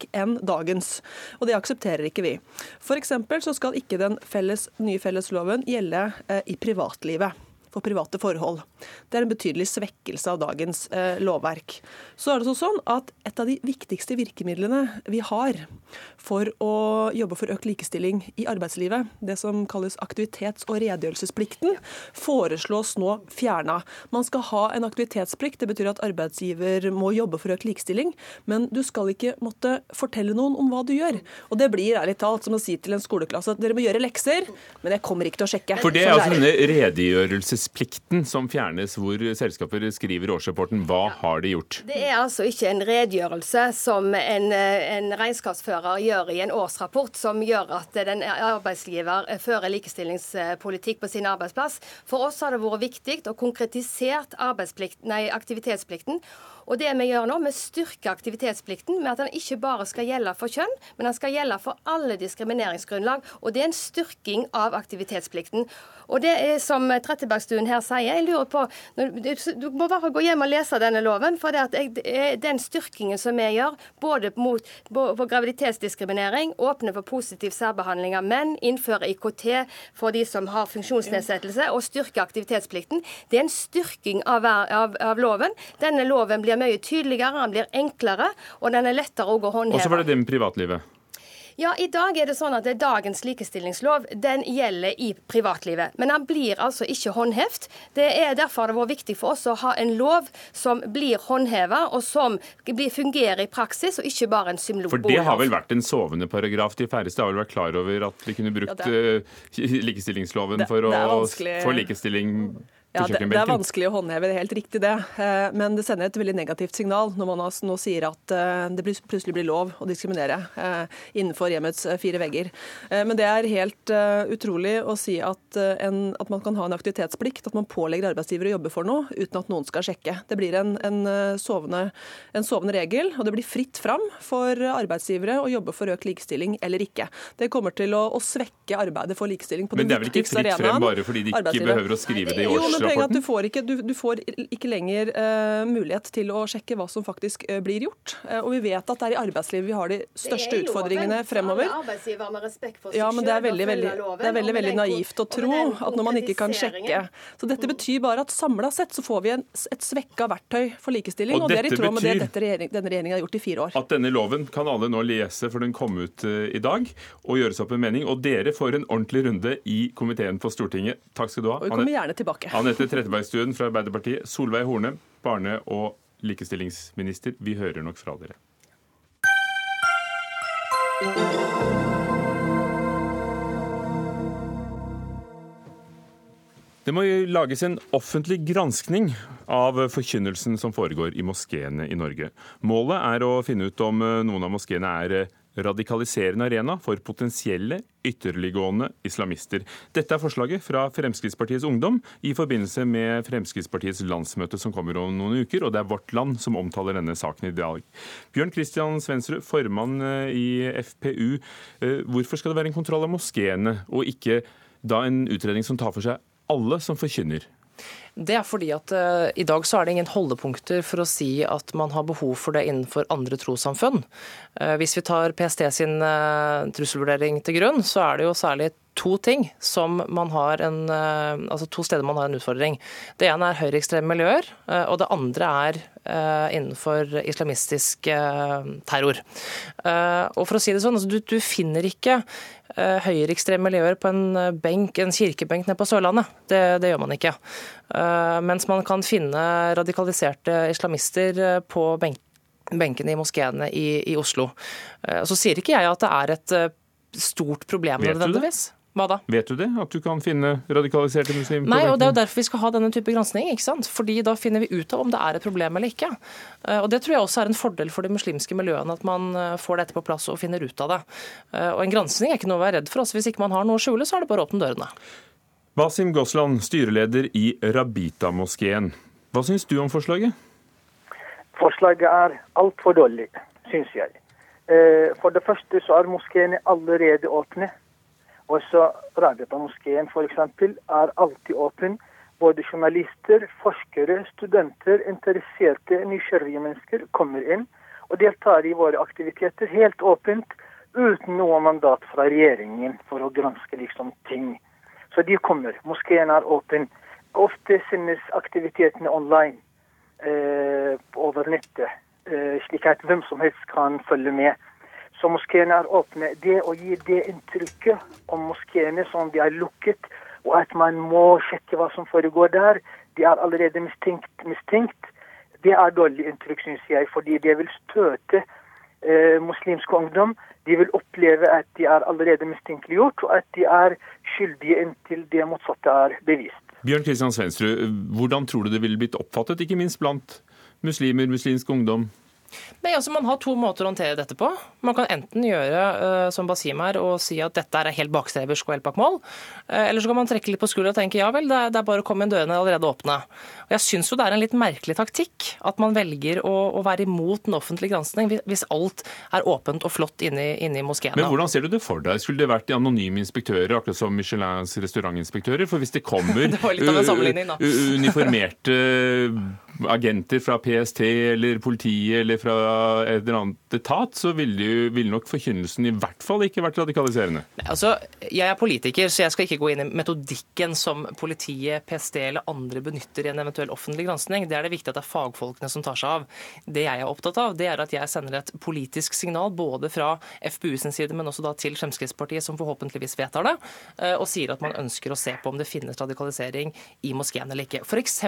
lovverk enn dagens. Og det aksepterer ikke vi. F.eks. så skal ikke den felles, nye fellesloven gjelde eh, i privatlivet. For private forhold. Det er en betydelig svekkelse av dagens eh, lovverk. Så er det sånn at Et av de viktigste virkemidlene vi har for å jobbe for økt likestilling i arbeidslivet, det som kalles aktivitets- og redegjørelsesplikten, foreslås nå fjerna. Man skal ha en aktivitetsplikt. Det betyr at arbeidsgiver må jobbe for økt likestilling, men du skal ikke måtte fortelle noen om hva du gjør. Og det blir ærlig talt som å si til en skoleklasse at dere må gjøre lekser, men jeg kommer ikke til å sjekke. For det er altså denne denne redegjørelsesplikten som fjernes, hvor selskaper skriver i årsrapporten hva har de gjort? Det er altså ikke en redegjørelse som en, eh, en regnskapsfører gjør i en årsrapport, som gjør at den arbeidsgiver fører likestillingspolitikk på sin arbeidsplass. For oss har det vært viktig å konkretisere nei, aktivitetsplikten. Og det vi gjør nå, vi styrker aktivitetsplikten med at den ikke bare skal gjelde for kjønn, men den skal gjelde for alle diskrimineringsgrunnlag. Og det er en styrking av aktivitetsplikten. Og det er som Trettebergstuen her sier, jeg lurer på Du må bare gå hjem og lese denne loven. For det at den styrkingen som vi gjør, både mot på graviditetsdiskriminering, åpne for positiv særbehandling av menn, innføre IKT for de som har funksjonsnedsettelse, og styrke aktivitetsplikten, det er en styrking av, av, av loven. Denne loven blir mye tydeligere, den blir enklere, og den er lettere å håndheve. Og så var det det med privatlivet. Ja, I dag er det sånn at det er dagens likestillingslov den gjelder i privatlivet. Men den blir altså ikke håndhevet. Det er Derfor har det vært viktig for oss å ha en lov som blir håndhevet, og som fungerer i praksis, og ikke bare en symbol. For det har vel vært en sovende paragraf. De færreste har vel vært klar over at vi kunne brukt Ja, det eh, likestillingsloven for å det er få likestilling Ja, det, det er vanskelig å håndheve, det er helt riktig det. Eh, Men det sender et veldig negativt signal når man altså nå sier at eh, det plutselig blir lov å diskriminere eh, innenfor hjemmets fire vegger. Men det er helt utrolig å si at, en, at man kan ha en aktivitetsplikt, at man pålegger arbeidsgiver å jobbe for noe uten at noen skal sjekke. Det blir en, en, sovende, en sovende regel, og det blir fritt fram for arbeidsgivere å jobbe for økt likestilling eller ikke. Det kommer til å, å svekke arbeidet for likestilling på Men det er vel ikke fritt frem bare fordi de ikke behøver å skrive det i Jo, men poenget at du får ikke, du, du får ikke lenger uh, mulighet til å sjekke hva som faktisk uh, blir gjort. Uh, og vi vet at det er i arbeidslivet vi har de største utfordringene fremover. Ja, men det er veldig, veldig, det er veldig, veldig naivt å tro at når man ikke kan sjekke. Så dette betyr bare at samla sett så får vi en, et svekka verktøy for likestilling, Og og, det er i tråd med det dette regjering, denne regjeringen har gjort i fire år. At denne loven kan alle nå lese, for den kom ut i dag, og gjøre seg opp en mening. Og dere får en ordentlig runde i komiteen på Stortinget. Takk skal du ha. Og vi kommer gjerne tilbake. Anette Trettebergstuen fra Arbeiderpartiet, Solveig Horne, barne- og likestillingsminister. Vi hører nok fra dere. Det må lages en offentlig granskning av forkynnelsen som foregår i moskeene i Norge. Målet er å finne ut om eh, noen av moskeene er eh, radikaliserende arena for potensielle ytterliggående islamister. Dette er forslaget fra Fremskrittspartiets Ungdom i forbindelse med Fremskrittspartiets landsmøte som kommer om noen uker, og det er Vårt Land som omtaler denne saken i dag. Bjørn Kristian Svendsrud, formann eh, i FPU. eh, Hvorfor skal det være en kontroll av moskeene, og ikke da en utredning som tar for seg alle som forkynner? Det er fordi at uh, i dag så er det ingen holdepunkter for å si at man har behov for det innenfor andre trossamfunn. Uh, hvis vi tar PST sin uh, trusselvurdering til grunn, så er det jo særlig to ting som man har en, altså to steder man har en utfordring. Det ene er høyreekstreme miljøer, og det andre er innenfor islamistisk terror. Og for å si det sånn, altså, du, du finner ikke Eh, høyreekstreme miljøer på en, eh, benk, en kirkebenk nede på Sørlandet. Det, det, gjør man ikke. Eh, mens man kan finne radikaliserte islamister på benk, benkene i moskeene i, i, Oslo. Så sier ikke jeg at det er et stort problem nødvendigvis. Hva da? Vet du det? At du kan finne radikaliserte muslimer? Nei, og det er jo derfor vi skal ha denne type gransking. ikke sant? Fordi da finner vi ut av om det er et problem eller ikke. Eh, og Det tror jeg også er en fordel for de muslimske miljøene, at man eh, får dette på plass og finner ut av det. Eh, og En gransking er ikke noe å være redd for. Altså, hvis ikke man har noe å skjule, så er det bare å åpne dørene. Wasim Gosland, styreleder i Rabita-moskeen. Hva syns du om forslaget? Forslaget er altfor dårlig, syns jeg. For det første så er moskeene allerede åpne. Også Rabiata-moskeen f.eks. er alltid åpen. Både journalister, forskere, studenter, interesserte, nysgjerrige mennesker kommer inn og deltar i våre aktiviteter helt åpent, uten noe mandat fra regjeringen for å granske liksom ting. Så de kommer. Moskeen er åpen. Ofte sendes aktivitetene online eh, over nettet, eh, slik at hvem som helst kan følge med. Så moskeene er åpne. Det å gi det inntrykket om moskeene som de er lukket, og at man må sjekke hva som foregår der, de er allerede mistenkt, mistenkt. Det er dårlig inntrykk, syns jeg, fordi det vil støte eh, muslimsk ungdom. De vil oppleve at de er allerede mistenkeliggjort, og at de er skyldige inntil det motsatte er bevist. Bjørn Kristian Svensrud, hvordan tror du det ville blitt oppfattet, ikke minst blant muslimer, muslimsk ungdom, Nei, altså Man har to måter å håndtere dette på. Man kan enten gjøre uh, som Basim her og si at dette er helt bakstreversk og helt bak mål. Uh, eller så kan man trekke litt på skuldra og tenke ja vel, det er, det er bare å komme inn dørene allerede åpne. Og Jeg syns jo det er en litt merkelig taktikk at man velger å, å være imot en offentlig gransking hvis alt er åpent og flott inne, inne i moskeene. Men hvordan ser du det for deg? Skulle det vært de anonyme inspektører, akkurat som Michelins restaurantinspektører? For hvis det kommer [laughs] det uniformerte [laughs] agenter fra PST eller politiet eller fra et eller annet etat, så ville, vil nok forkynnelsen i hvert fall ikke vært radikaliserende. Altså, Jeg er politiker, så jeg skal ikke gå inn i metodikken som politiet, PST eller andre benytter i en eventuell offentlig gransking. Det er det viktig at det er fagfolkene som tar seg av. Det jeg er opptatt av, det er at jeg sender et politisk signal både fra FPU sin side, men også da til Fremskrittspartiet, som forhåpentligvis vedtar det, eh, og sier at man ønsker å se på om det finnes radikalisering i moskeen eller ikke. F.eks.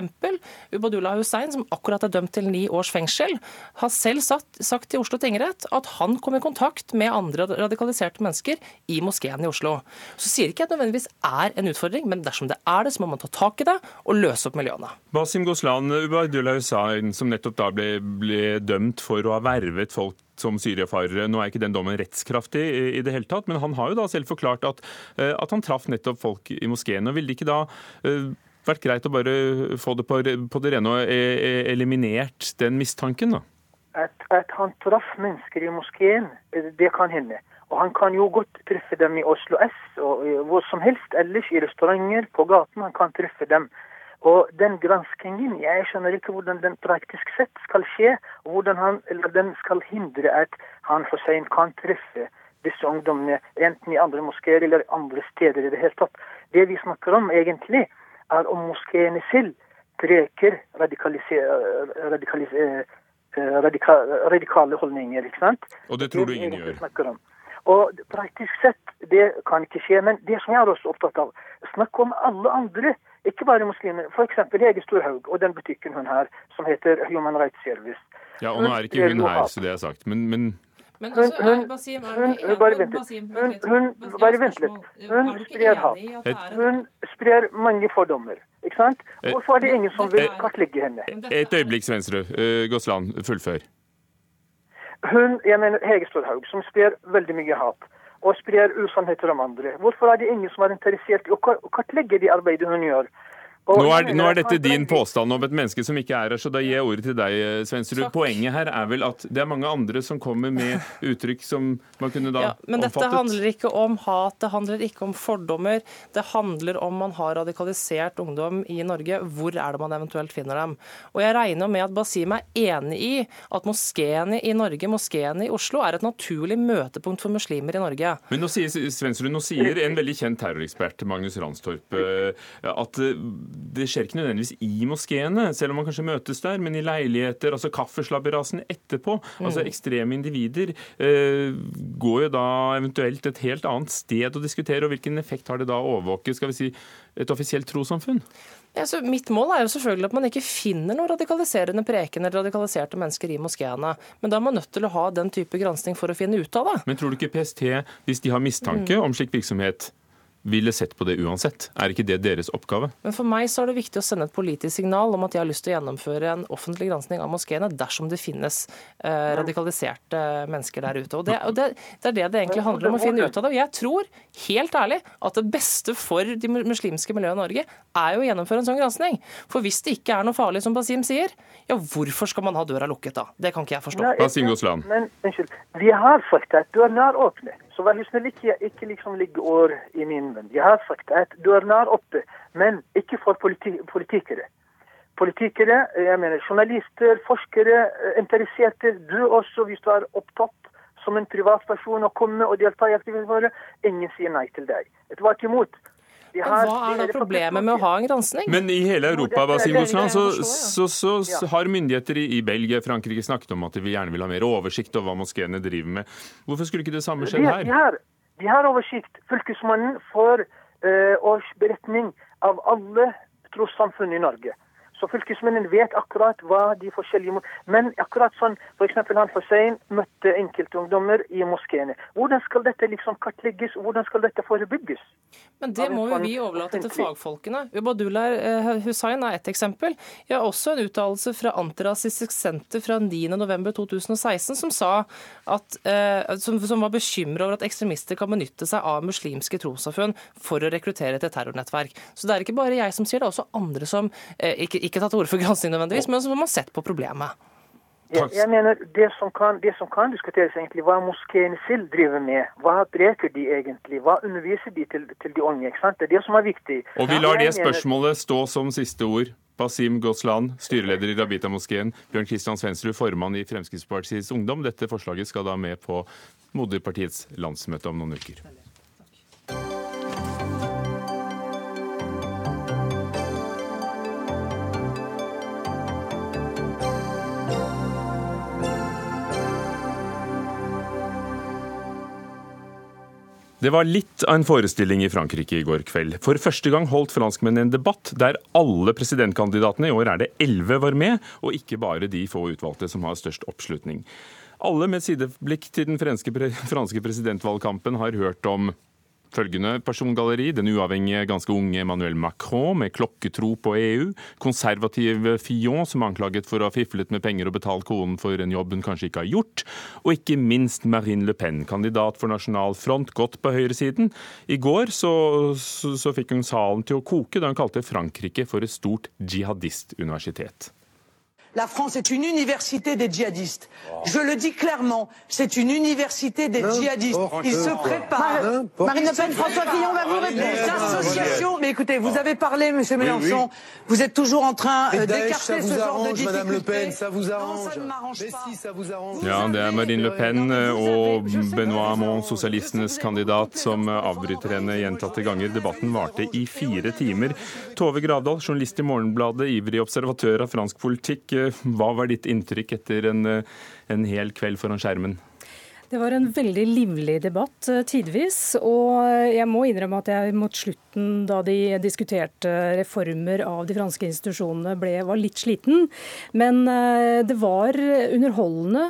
Ubadullah Hussein, som akkurat er dømt til ni års fengsel, har selv sagt til Oslo tingrett at han kom i kontakt med andre radikaliserte mennesker i moskeen i Oslo. Så sier ikke jeg at det nødvendigvis er en utfordring, men dersom det er det, så må man ta tak i det og løse opp miljøene. Basim Goslan, Ubaydullah Hussain, som nettopp da ble, ble dømt for å ha vervet folk som syriafarere. Nå er ikke den dommen rettskraftig i det hele tatt, men han har jo da selv forklart at, eh, at han traff nettopp folk i moskeen. og Ville det ikke da uh, vært greit å bare få det på, på det rene og e, eliminert den mistanken, da? At, at, han traff mennesker i moskeen, det kan hende. Og han kan jo godt treffe dem i Oslo S og hvor som helst ellers, i restauranter, på gaten. Han kan treffe dem. Og den granskingen, jeg skjønner ikke hvordan den praktisk sett skal skje, og hvordan han, den skal hindre at han for seint kan treffe disse ungdommene, enten i andre moskeer eller andre steder i det hele tatt. Det vi snakker om egentlig, er om moskeene selv preker radikalis Eh, radika radikale holdninger. ikke sant? Og det tror du ingen gjør? Og Praktisk sett, det kan ikke skje. Men det som jeg er også opptatt av, snakk om alle andre, ikke bare muslimer. F.eks. Hege Storhaug og den butikken hun har, som heter Human Rights Service. Ja, og nå er ikke hun her, så det er sagt. Men, men hun, hun, hun, bare vent litt. Hun, bare vent litt. Hun sprer hat. Hun sprer mange fordommer. Ikke sant? Eh, Hvorfor er det ingen som vil eh, kartlegge henne? Et øyeblikk, Svensrud. Uh, Gåsland, fullfør. Hun, jeg mener Hege Storhaug, som sprer veldig mye hat. Og sprer usannheter om andre. Hvorfor er det ingen som er interessert i å kartlegge det arbeidet hun gjør? Nå er, nå er dette din påstand om et menneske som ikke er her, så da gir jeg ordet til deg, Svendsrud. Poenget her er vel at det er mange andre som kommer med [laughs] uttrykk som man kunne da Ja, men dette omfattet. handler ikke om hat, det handler ikke om fordommer. Det handler om man har radikalisert ungdom i Norge. Hvor er det man eventuelt finner dem? Og jeg regner med at Basim er enig i at moskeene i Norge, moskeene i Oslo, er et naturlig møtepunkt for muslimer i Norge. Men nå sier Svensrud, nå sier en veldig kjent terrorekspert, Magnus Ranstorp, eh, at eh, det skjer ikke nødvendigvis i moskeene, selv om man kanskje møtes der, men i leiligheter, altså kaffeslabberasen etterpå. Altså ekstreme individer eh, går jo da eventuelt et helt annet sted å diskutere, og hvilken effekt har det da å overvåke skal vi si, et offisielt trossamfunn? Ja, så mitt mål er jo selvfølgelig at man ikke finner noen radikaliserende preken eller radikaliserte mennesker i moskeene. Men da er man nødt til å ha den type gransking for å finne ut av det. Men tror du ikke PST, hvis de har mistanke om slik virksomhet, ville sett på det uansett? Er ikke det deres oppgave? Men for meg så er det viktig å sende et politisk signal om at jeg har lyst til å gjennomføre en offentlig gransking av moskeene dersom det finnes eh, radikaliserte mennesker der ute. Og, det, og det, det er det det egentlig handler om å finne ut av det. Og jeg tror helt ærlig at det beste for de muslimske miljøene i Norge er jo å gjennomføre en sånn gransking. For hvis det ikke er noe farlig, som Basim sier, ja hvorfor skal man ha døra lukket da? Det kan ikke jeg forstå. Nei, Basim Goslan. Men unnskyld, vi har at dørene er åpne. Så vær snill ikke, ikke liksom ligge år i min venn. Jeg har sagt at dørene er oppe, men ikke for politi politikere. Politikere, jeg mener journalister, forskere, eh, interesserte, du også hvis du er opptatt som en privatperson og komme og delta i aktivitetene våre, ingen sier nei til deg. Tvert imot. Har- Hva er da problemet med å ha en gransking? Men i hele Europa Basim Goslan, så, så, så, så har myndigheter i, i Belgia og Frankrike snakket om at de gjerne vil ha mer oversikt over hva moskeene driver med. Hvorfor skulle ikke det samme skjedd her? vi, har, de har oversikt. Fylkesmannen får uh, årsberetning av alle trossamfunn i Norge. Så fylkesmennene vet akkurat hva de forskjellige Men akkurat sånn f.eks. han Hussein møtte enkeltungdommer i moskeene. Hvordan skal dette liksom kartlegges? Hvordan skal dette forebygges? Men det må jo vi overlate til fagfolkene. Ubadullah eh, Hussain er ett eksempel. Jeg har også en uttalelse fra Antirasistisk Senter fra 9.11.2016 som sa at, eh, som, som var bekymra over at ekstremister kan benytte seg av muslimske trossamfunn for å rekruttere til terrornettverk. Så det er ikke bare jeg som sier det, det er også andre som eh, ikke, ikke tatt til orde for gransking nødvendigvis, men som har sett på problemet. Jeg, jeg mener det som, kan, det som kan diskuteres egentlig, hva moskeene selv driver med. Hva preker de egentlig? Hva underviser de til, til de unge? ikke sant? Det er det som er viktig. Og vi lar det spørsmålet stå som siste ord. Basim Goslan, styreleder i Rabita-moskeen. Bjørn Kristian Svendsrud, formann i Fremskrittspartiets Ungdom. Dette forslaget skal da med på moderpartiets landsmøte om noen uker. Det var litt av en forestilling i Frankrike i går kveld. For første gang holdt franskmennene en debatt der alle presidentkandidatene, i år er det elleve, var med, og ikke bare de få utvalgte som har størst oppslutning. Alle med sideblikk til den franske, franske presidentvalgkampen har hørt om følgende persongalleri. Den uavhengige, ganske unge Emmanuel Macron med klokketro på EU. Konservativ Fillon som er anklaget for å ha fiflet med penger og betalt konen for en jobb hun kanskje ikke har gjort. Og ikke minst Marine Le Pen, kandidat for Nasjonal Front, godt på høyresiden. I går så, så, så fikk hun salen til å koke da hun kalte Frankrike for et stort jihadistuniversitet. La France est une université des djihadistes. Je le dis clairement, c'est une université des djihadistes. Ils se préparent. Marine Le Pen, François Fillon va vous répondre. Les associations, mais écoutez, vous avez parlé, Monsieur Mélenchon, vous êtes toujours en train euh, d'écarter ce genre de difficultés. Madame Le Pen, ça vous Non, arrange. ça ne m'arrange pas. si, ça vous arrange. Ja, det er Marine Le Pen og Benoît Hamon, sosialistenes kandidat, som avbryter henne gjentatte ganger. Debatten varte i fire timer. Tove Gravdal, journalist i Morgenbladet, ivrig observatør av fransk politikk. Hva var ditt inntrykk etter en, en hel kveld foran skjermen? Det var en veldig livlig debatt eh, tidvis, og jeg må innrømme at jeg mot slutten, da de diskuterte reformer av de franske institusjonene, ble, var litt sliten. Men eh, det var underholdende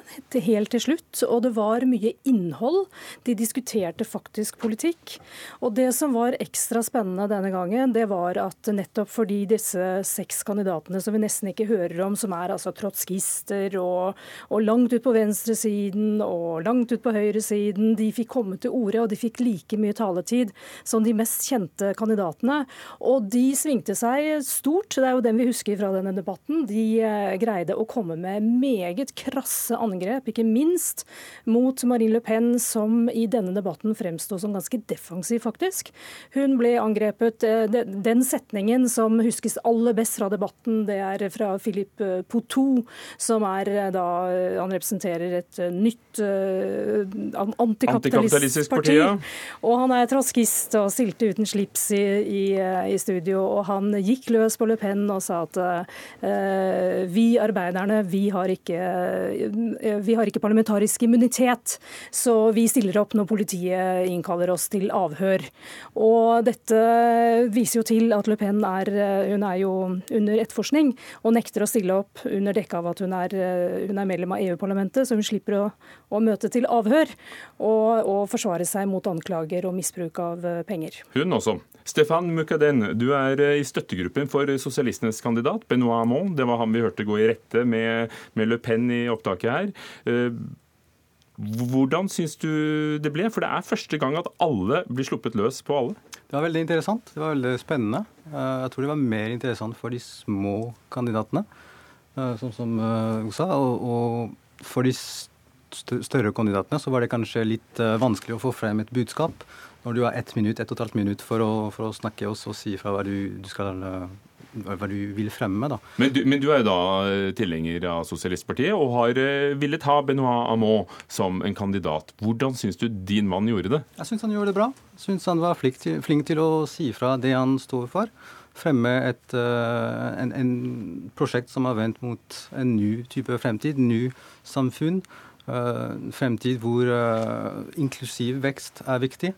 helt til slutt, og det var mye innhold. De diskuterte faktisk politikk. Og det som var ekstra spennende denne gangen, det var at nettopp fordi disse seks kandidatene som vi nesten ikke hører om, som er altså trotskister og, og langt ut på venstresiden og langt ut på høyresiden. De fikk komme til orde, og de fikk like mye taletid som de mest kjente kandidatene. Og de svingte seg stort, det er jo den vi husker fra denne debatten. De eh, greide å komme med meget krasse angrep, ikke minst mot Marine Le Pen, som i denne debatten fremsto som ganske defensiv, faktisk. Hun ble angrepet. Eh, den setningen som huskes aller best fra debatten, det er fra Philippe Poteau, som er da Han representerer et nytt antikapitalistisk parti. Og han er traskist og stilte uten slips i, i, i, studio. Og han gikk løs på Le Pen og sa at uh, vi arbeiderne, vi har, ikke, uh, vi har ikke parlamentarisk immunitet, så vi stiller opp når politiet innkaller oss til avhør. Og dette viser jo til at Le Pen er, hun er jo under etterforskning og nekter å stille opp under dekke av at hun er, hun er medlem av EU-parlamentet, så hun slipper å, å, møte til avhør og, og forsvare seg mot anklager og misbruk av penger. Hun også. Stefan Mukaden, du er i støttegruppen for sosialistenes kandidat, Benoit Hamon. Det var han vi hørte gå i rette med, med Le Pen i opptaket her. Hvordan syns du det ble? For det er første gang at alle blir sluppet løs på alle. Det var veldig interessant. Det var veldig spennende. Jeg tror det var mer interessant for de små kandidatene, sånn som hun sa. Og for de større kandidatene så var det kanskje litt vanskelig å få frem et budskap når du har ett minutt, ett og et halvt minutt for å, for å snakke og si fra hva du, du skal hva du vil fremme. Da. Men, du, men du er jo da eh, tilhenger av Sosialistpartiet og har eh, villet ha Benoit Hamon som en kandidat. Hvordan syns du din mann gjorde det? Jeg syns han gjorde det bra. Syns han var flink til, flink til, å si fra det han står for. Fremme et en, en, prosjekt som har vendt mot en ny type fremtid, ny samfunn. Uh, fremtid hvor uh, inklusiv vekst er viktig.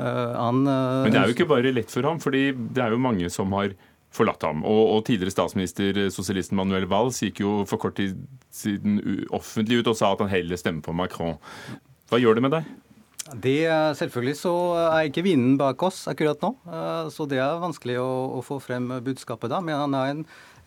Han, Men det er jo ikke bare lett for ham, fordi det er jo mange som har forlatt ham. Og, og, tidligere statsminister sosialisten Manuel Valls gikk jo for kort tid siden offentlig ut og sa at han heller stemmer på Macron. Hva gjør det med deg? Det, selvfølgelig så er ikke vinden bak oss akkurat nå, eh, så det er vanskelig å, å få frem budskapet da. Men han har en,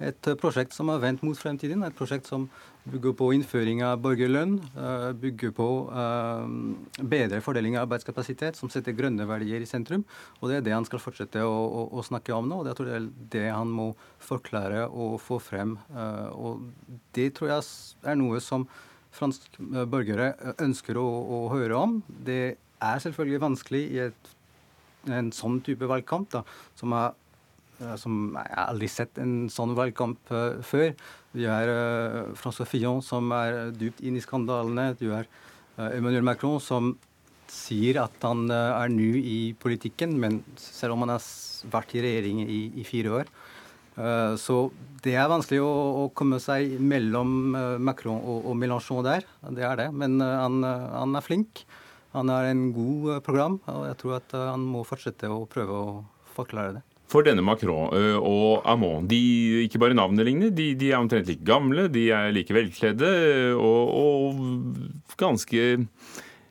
et prosjekt som er vendt mot fremtiden. Et prosjekt som bygger på innføring av borgerlønn, eh, bygger på eh, bedre fordeling av arbeidskapasitet, som setter grønne verdier i sentrum. Og det er det han skal fortsette å, å, å snakke om nå. og det tror det er det han må forklare og få frem. Eh, og det tror jeg er noe som franske borgere ønsker å, å høre om. Det er selvfølgelig vanskelig i et, en sånn type valgkamp, da, som er som Jeg har aldri sett en sånn valgkamp uh, før. Du har uh, François Fillon, som er dypt inn i skandalene. Du har Emmanuel Macron, som sier at han er ny i politikken, men selv om han har vært i regjering i, i fire år. så det er vanskelig å, å komme seg mellom Macron og, og, Mélenchon der. Det er det. Men han, han, er flink. Han har en god program, og jeg tror at han må fortsette å prøve å forklare det. For denne Macron og Amon, de, ikke bare navnet ligner, de, de, er omtrent like gamle, de er like velkledde og, og ganske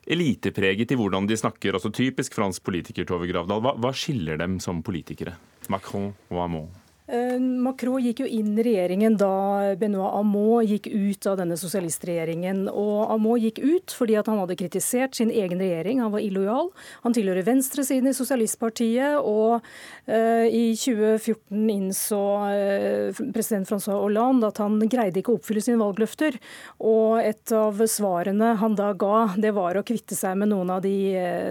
elitepreget i hvordan de snakker. altså Typisk fransk politiker, Tove Gravdal. Hva, hva skiller dem som politikere, Macron og Amon? Eh, Macron gikk jo inn i regjeringen da Benoit Amon gikk ut av denne sosialistregjeringen. Og Amon gikk ut fordi han hadde kritisert sin egen regjering. Han var illojal. Han tilhører venstresiden i Sosialistpartiet. Og i 2014 innså uh, president Francois Hollande at han greide ikke å oppfylle sine valgløfter. Og et av svarene han da ga, det var å kvitte seg med noen av de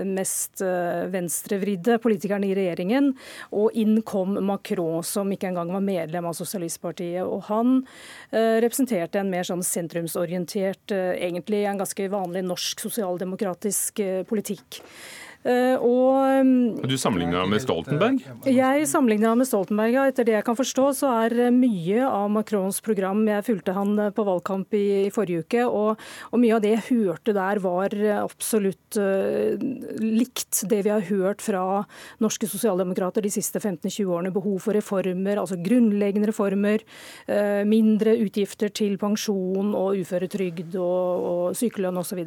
mest uh, venstrevridde politikerne i regjeringen. Og inn kom Macron, som ikke engang var medlem av Sosialistpartiet. Og han eh, representerte en mer sånn sentrumsorientert, eh, egentlig en ganske vanlig norsk sosialdemokratisk eh, politikk. Eh, og, du sammenligna med Stoltenberg? Jeg sammenligna med Stoltenberg, ja. Etter det jeg kan forstå, så er eh, mye av Macrons program Jeg fulgte han eh, på valgkamp i, i forrige uke, og, og, mye av det jeg hørte der, var absolutt uh, likt det vi har hørt fra norske sosialdemokrater de siste 15-20 årene. Behov for reformer, altså grunnleggende reformer. Uh, mindre utgifter til pensjon og uføretrygd og, og sykelønn osv.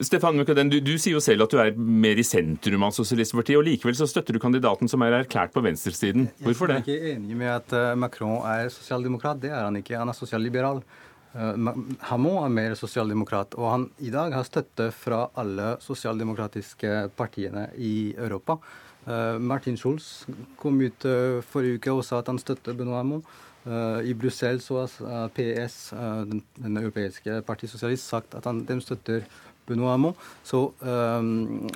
Stefan Mukaden, du, du, sier jo selv at du er mer i sentrum av Sosialistpartiet, og likevel så støtter du kandidaten som er erklært på venstresiden. Hvorfor det? Jeg er ikke enig med at eh, Macron er sosialdemokrat. Det er han ikke. Han er sosialliberal. Hamon er mer sosialdemokrat, og han i dag har støtte fra alle sosialdemokratiske partiene i Europa. Martin Schulz kom ut forrige uke og sa at han støtter Benoît Hamon. I Brussel så har PS, den, den europeiske partisosialist, sagt at han, de støtter Benoît Hamon. Så um,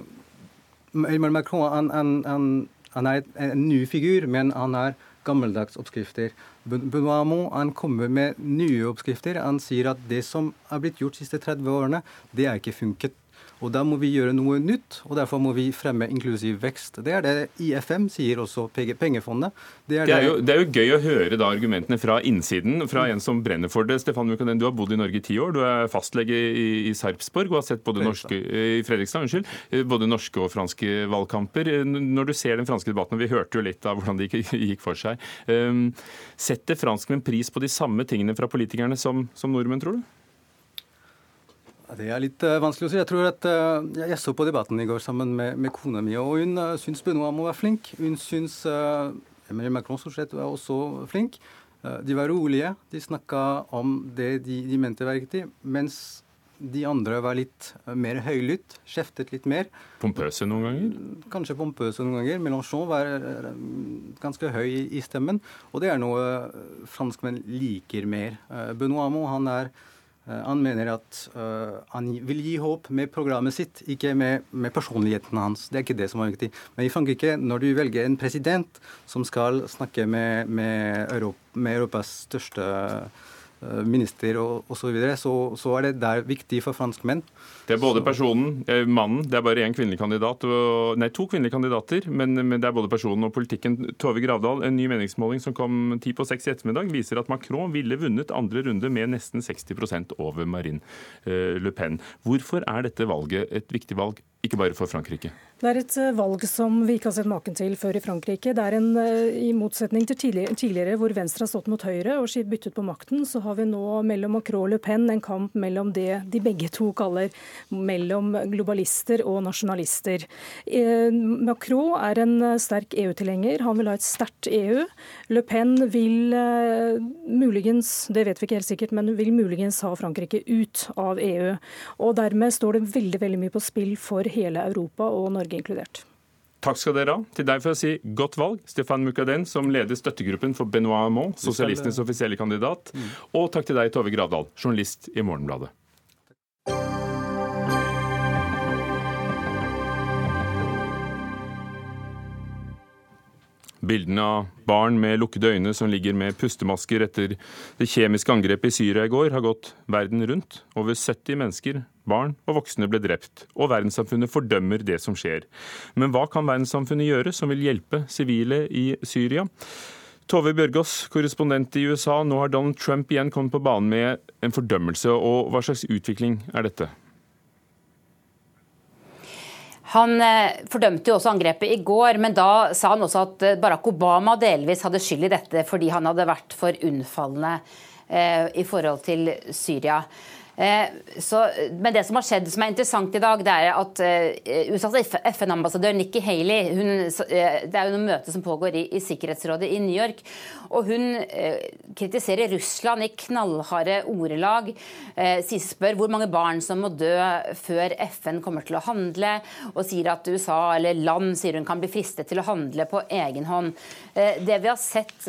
Emmanuel Macron han, han, han, han er en ny figur, men han er gammeldags oppskrifter. Benoît Hamon han kommer med nye oppskrifter. Han sier at det som er blitt gjort de siste 30 årene, det er ikke funket. Og Da må vi gjøre noe nytt, og derfor må vi fremme inklusiv vekst. Det er det IFM sier også, pengefondet. Det er, det er, jo, det er jo, gøy å høre da argumentene fra innsiden, fra en som brenner for det. Stefan Mukanen, du har bodd i Norge i ti år. Du er fastlege i, i Sarpsborg og har sett både norske, i Fredrikstad, unnskyld, både norske og franske valgkamper. Når du ser den franske debatten, og vi hørte jo litt av hvordan det gikk [laughs] for seg, setter franskmenn pris på de samme tingene fra politikerne som, som nordmenn, tror du? Det er litt uh, vanskelig å si. Jeg tror at uh, jeg så på debatten i går sammen med, med kona mi, og hun uh, syns Benoit må være flink. Hun syns uh, Emmanuel Macron stort sett var også flink. Uh, de var rolige, de snakka om det de, de, mente var riktig, mens de andre var litt mer høylytt, kjeftet litt mer. Pompøse noen ganger? Kanskje pompøse noen ganger. Mélenchon var ganske høy i stemmen, og det er noe franskmenn liker mer. Benoit Hamon, han er Eh, han mener at uh, han vil gi håp med programmet sitt, ikke med, med, personligheten hans. Det er ikke det som er viktig. Men i Frankrike, når du velger en president som skal snakke med, med, Europa, med Europas største uh, Eh, minister og osv., så, videre, så så er det der viktig for franskmenn. Det er både personen, eh, mannen, det er bare én kvinnelig kandidat, og, nei, to kvinnelige kandidater, men, men, det er både personen og politikken. Tove Gravdal, en ny meningsmåling som kom ti på seks i ettermiddag, viser at Macron ville vunnet andre runde med nesten 60% over Marine eh, Le Pen. Hvorfor er dette valget et viktig valg, ikke bare for Frankrike? Det er et eh, valg som vi ikke har sett maken til før i Frankrike. Det er en, eh, I motsetning til tidligere, hvor Venstre har stått mot Høyre og byttet på makten, så har vi nå mellom Macron og Le Pen en kamp mellom det de begge to kaller mellom globalister og nasjonalister. Eh, Macron er en sterk EU-tilhenger. Han vil ha et sterkt EU. Le Pen vil muligens, det vet vi ikke helt sikkert, men vil muligens ha Frankrike ut av EU. Og Dermed står det veldig, veldig mye på spill for hele Europa og Norge inkludert. Takk skal dere ha. Til deg for å si godt valg, Stefan Mukaden, som leder støttegruppen for Benoit Hamon, sosialistenes offisielle kandidat. Mm. Og takk til deg, Tove Gravdal, journalist i Morgenbladet. Bildene av barn med lukkede øyne som ligger med pustemasker etter det kjemiske angrepet i Syria i går, har gått verden rundt. Over 70 mennesker, barn og voksne, ble drept, og verdenssamfunnet fordømmer det som skjer. Men hva kan verdenssamfunnet gjøre som vil hjelpe sivile i Syria? Tove Bjørgaas, korrespondent i USA. Nå har Donald Trump igjen kommet på banen med en fordømmelse. og Hva slags utvikling er dette? Han eh, fordømte jo også angrepet i går, men da sa han også at eh, Barack Obama delvis hadde skyld i dette fordi han hadde vært for unnfallende eh, i forhold til Syria. Eh, så, men det som har skjedd som er interessant i dag, det er at uh, USAs FN-ambassadør Nikki Haley hun, uh, Det er jo noe møte som pågår i, i, Sikkerhetsrådet i New York. og Hun kritiserer Russland i knallharde ordelag. spør hvor mange barn som må dø før FN kommer til å handle, og sier at USA eller land sier hun kan bli fristet til å handle på egen hånd. det vi har sett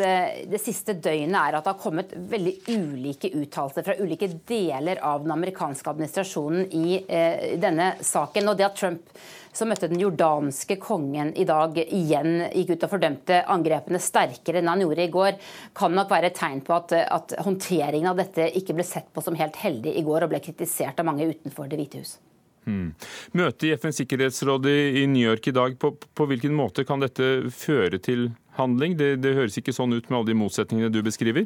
det siste døgnet, er at det har kommet veldig ulike uttalelser fra ulike deler av av den amerikanske administrasjonen i eh, denne saken. Og det at Trump som møtte den jordanske kongen i dag, igjen gikk ut og fordømte angrepene sterkere enn han gjorde i går, kan nok være et tegn på at, at håndteringen av dette ikke ble sett på som helt heldig i går, og ble kritisert av mange utenfor Det hvite hus. Hmm. Møtet i FNs sikkerhetsråd i New York i dag, på, på hvilken måte kan dette føre til handling? Det, det høres ikke sånn ut med alle de motsetningene du beskriver?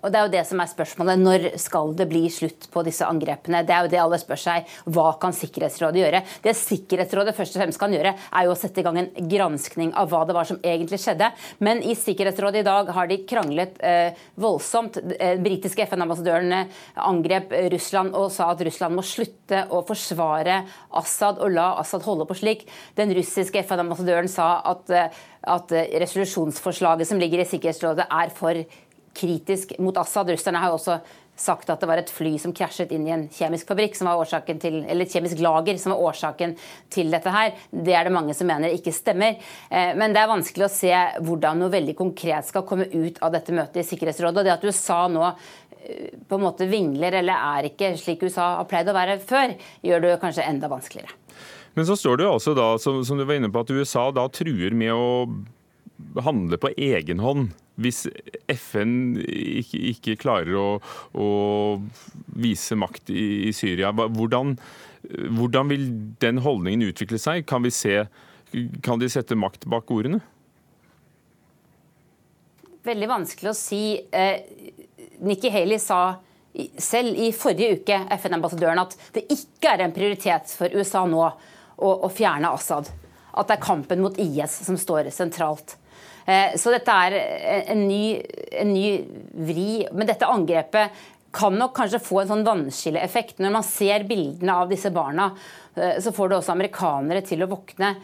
Og det er jo det som er spørsmålet. Når skal det bli slutt på disse angrepene? Det er jo det alle spør seg. Hva kan Sikkerhetsrådet gjøre? Det Sikkerhetsrådet først og fremst kan gjøre, er jo å sette i gang en granskning av hva det var som egentlig skjedde. Men i Sikkerhetsrådet i dag har de kranglet eh, voldsomt. Den eh, britiske FN-ambassadøren angrep Russland og sa at Russland må slutte å forsvare Assad og la Assad holde på slik. Den russiske FN-ambassadøren sa at, eh, at resolusjonsforslaget som ligger i Sikkerhetsrådet er for kritisk mot Assad. Russerne har jo også sagt at det var et fly som krasjet inn i en kjemisk fabrikk som var årsaken til, eller et kjemisk lager som var årsaken til dette her. Det er det mange som mener ikke stemmer. Eh, men det er vanskelig å se hvordan noe veldig konkret skal komme ut av dette møtet i Sikkerhetsrådet. Og det at USA nå eh, på en måte vingler eller er ikke slik USA har pleid å være før, gjør det kanskje enda vanskeligere. Men så står det jo også da, som, som du var inne på, at USA da truer med å handle på egen hånd hvis FN ikke, ikke klarer å, å, vise makt i, i Syria. Hvordan, hvordan, vil den holdningen utvikle seg? Kan, se, kan de sette makt bak ordene? Veldig vanskelig å si. Eh, Nikki Haley sa selv i forrige uke FN-ambassadøren at det ikke er en prioritet for USA nå å, å fjerne Assad. At det er kampen mot IS som står sentralt. Eh, så dette er en ny, en ny vri. Men dette angrepet kan nok kanskje få en sånn vannskilleeffekt. Når man ser bildene av disse barna, eh, så får det også amerikanere til å våkne.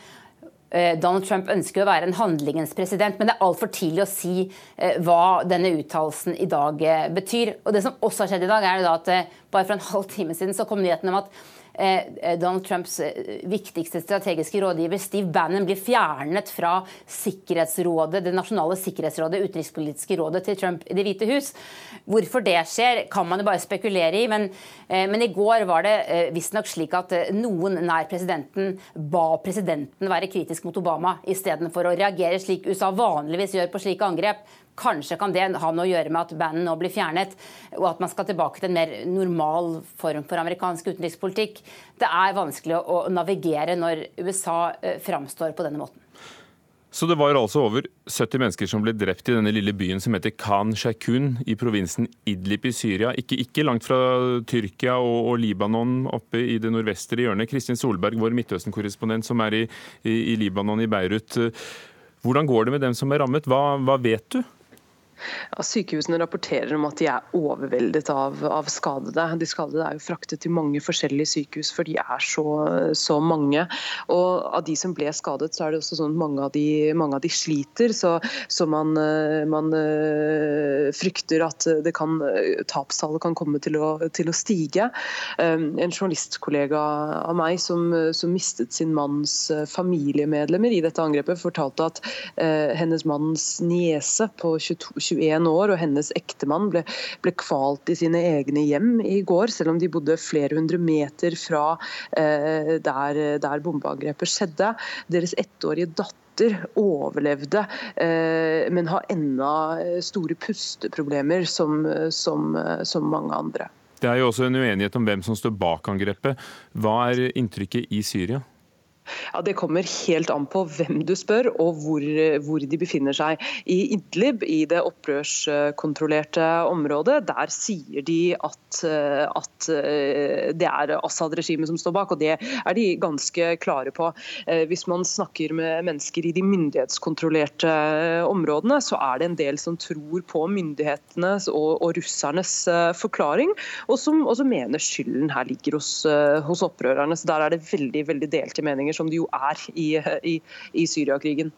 Eh, Donald Trump ønsker å være en handlingens president, men det er altfor tidlig å si hva denne uttalelsen i dag betyr. Og Det som også har skjedd i dag, er at bare for en halv time siden så kom nyheten om at Eh, eh, Donald Trumps eh, viktigste strategiske rådgiver Steve Bannon blir fjernet fra Sikkerhetsrådet, det nasjonale sikkerhetsrådet, utenrikspolitiske rådet til Trump i Det hvite hus. Hvorfor det skjer, kan man jo bare spekulere i. Men, men i går var det visstnok slik at noen nær presidenten ba presidenten være kritisk mot Obama istedenfor å reagere slik USA vanligvis gjør på slike angrep. Kanskje kan det ha noe å gjøre med at bandet nå blir fjernet, og at man skal tilbake til en mer normal form for amerikansk utenrikspolitikk. Det er vanskelig å navigere når USA eh, framstår på denne måten. Så det var altså over 70 mennesker som ble drept i denne lille byen som heter Khan Shakun i provinsen Idlib i Syria. Ikke, ikke langt fra Tyrkia og, og, Libanon, oppe i det nordvestre hjørnet. Kristin Solberg, vår Midtøsten-korrespondent som er i, i, i, Libanon, i Beirut. Hvordan går det med dem som er rammet? Hva, hva vet du? Ja, sykehusene rapporterer om at de er overveldet av, av, skadede. De skadede er jo fraktet til mange forskjellige sykehus, for de er så, så, mange. Og Av de som ble skadet, så er det også sånn at mange av de, mange av de sliter. Så, så man, man, eh, frykter at det kan, tapstallet kan komme til å, til å stige. En journalistkollega av meg som, som mistet sin manns familiemedlemmer i dette angrepet, fortalte at hennes manns niese på 22 21 år, og hennes ektemann ble, ble, kvalt i sine egne hjem i går, selv om de bodde flere hundre meter fra eh, der, der bombeangrepet skjedde. Deres ettårige datter overlevde, eh, men har ennå store pusteproblemer som, som, som mange andre. Det er jo også en uenighet om hvem som står bak angrepet. Hva er inntrykket i Syria? Ja, Det kommer helt an på hvem du spør og hvor, hvor de befinner seg. I Idlib, i det opprørskontrollerte området, der sier de at, at eh, det er Assad-regimet som står bak, og det er de ganske klare på. Eh, hvis man snakker med mennesker i de myndighetskontrollerte områdene, så er det en del som tror på myndighetenes og, og russernes eh, forklaring, og som, også mener skylden her ligger hos, hos opprørerne. Så Der er det veldig, veldig delte meninger som det jo er i, i, i Syriakrigen.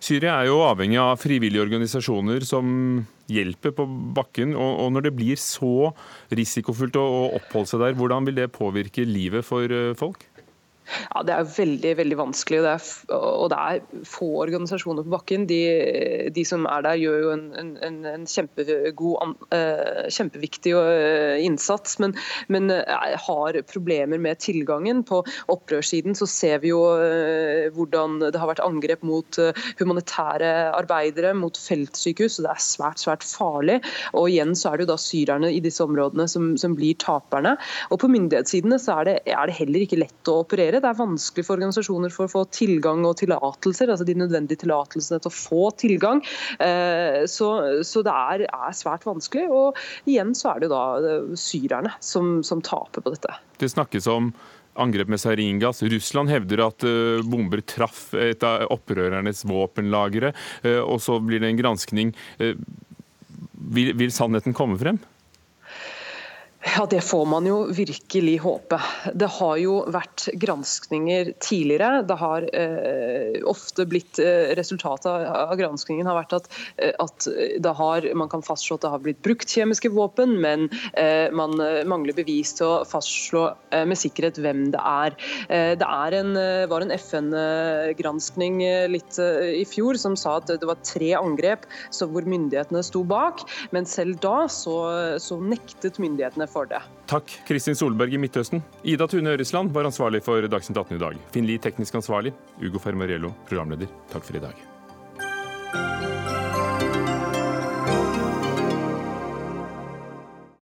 Syria er jo avhengig av frivillige organisasjoner som hjelper på bakken. og, og Når det blir så risikofullt å, å oppholde seg der, hvordan vil det påvirke livet for eh, folk? Ja, Det er veldig veldig vanskelig, det er, og det er få organisasjoner på bakken. De, de, som er der, gjør jo en, en, en kjempegod, uh, kjempeviktig uh, innsats, men, men uh, har problemer med tilgangen. På opprørssiden så ser vi jo hvordan det har vært angrep mot humanitære arbeidere, mot feltsykehus. og Det er svært svært farlig. og Igjen så er det jo da syrerne i disse områdene som, som blir taperne. og På myndighetssidene så er det, er det heller ikke lett å operere det er vanskelig for organisasjoner for å få tilgang og tillatelser, altså de nødvendige tillatelsene til å få tilgang. Eh, så, så det er, er, svært vanskelig. Og igjen så er det da eh, syrerne som, som taper på dette. Det snakkes om angrep med saringass. Russland hevder at eh, bomber traff et av opprørernes våpenlagre, og så blir det en granskning. Vil, vil sannheten komme frem? Ja, Det får man jo virkelig håpe. Det har jo vært granskninger tidligere. Det har eh, ofte blitt eh, Resultatet av granskningen har vært at, eh, at har, man kan fastslå at det har blitt brukt kjemiske våpen, men eh, man eh, mangler bevis til å fastslå eh, med sikkerhet hvem det er. det er en, var en FN-granskning litt i fjor som sa at det var tre angrep hvor myndighetene sto bak, men selv da så, så nektet myndighetene for det. Takk, Kristin Solberg i Midtøsten. Ida Tune Øresland var ansvarlig for Dagsnytt 18 i dag. Finn Lie teknisk ansvarlig. Ugo Fermariello programleder. Takk for i dag.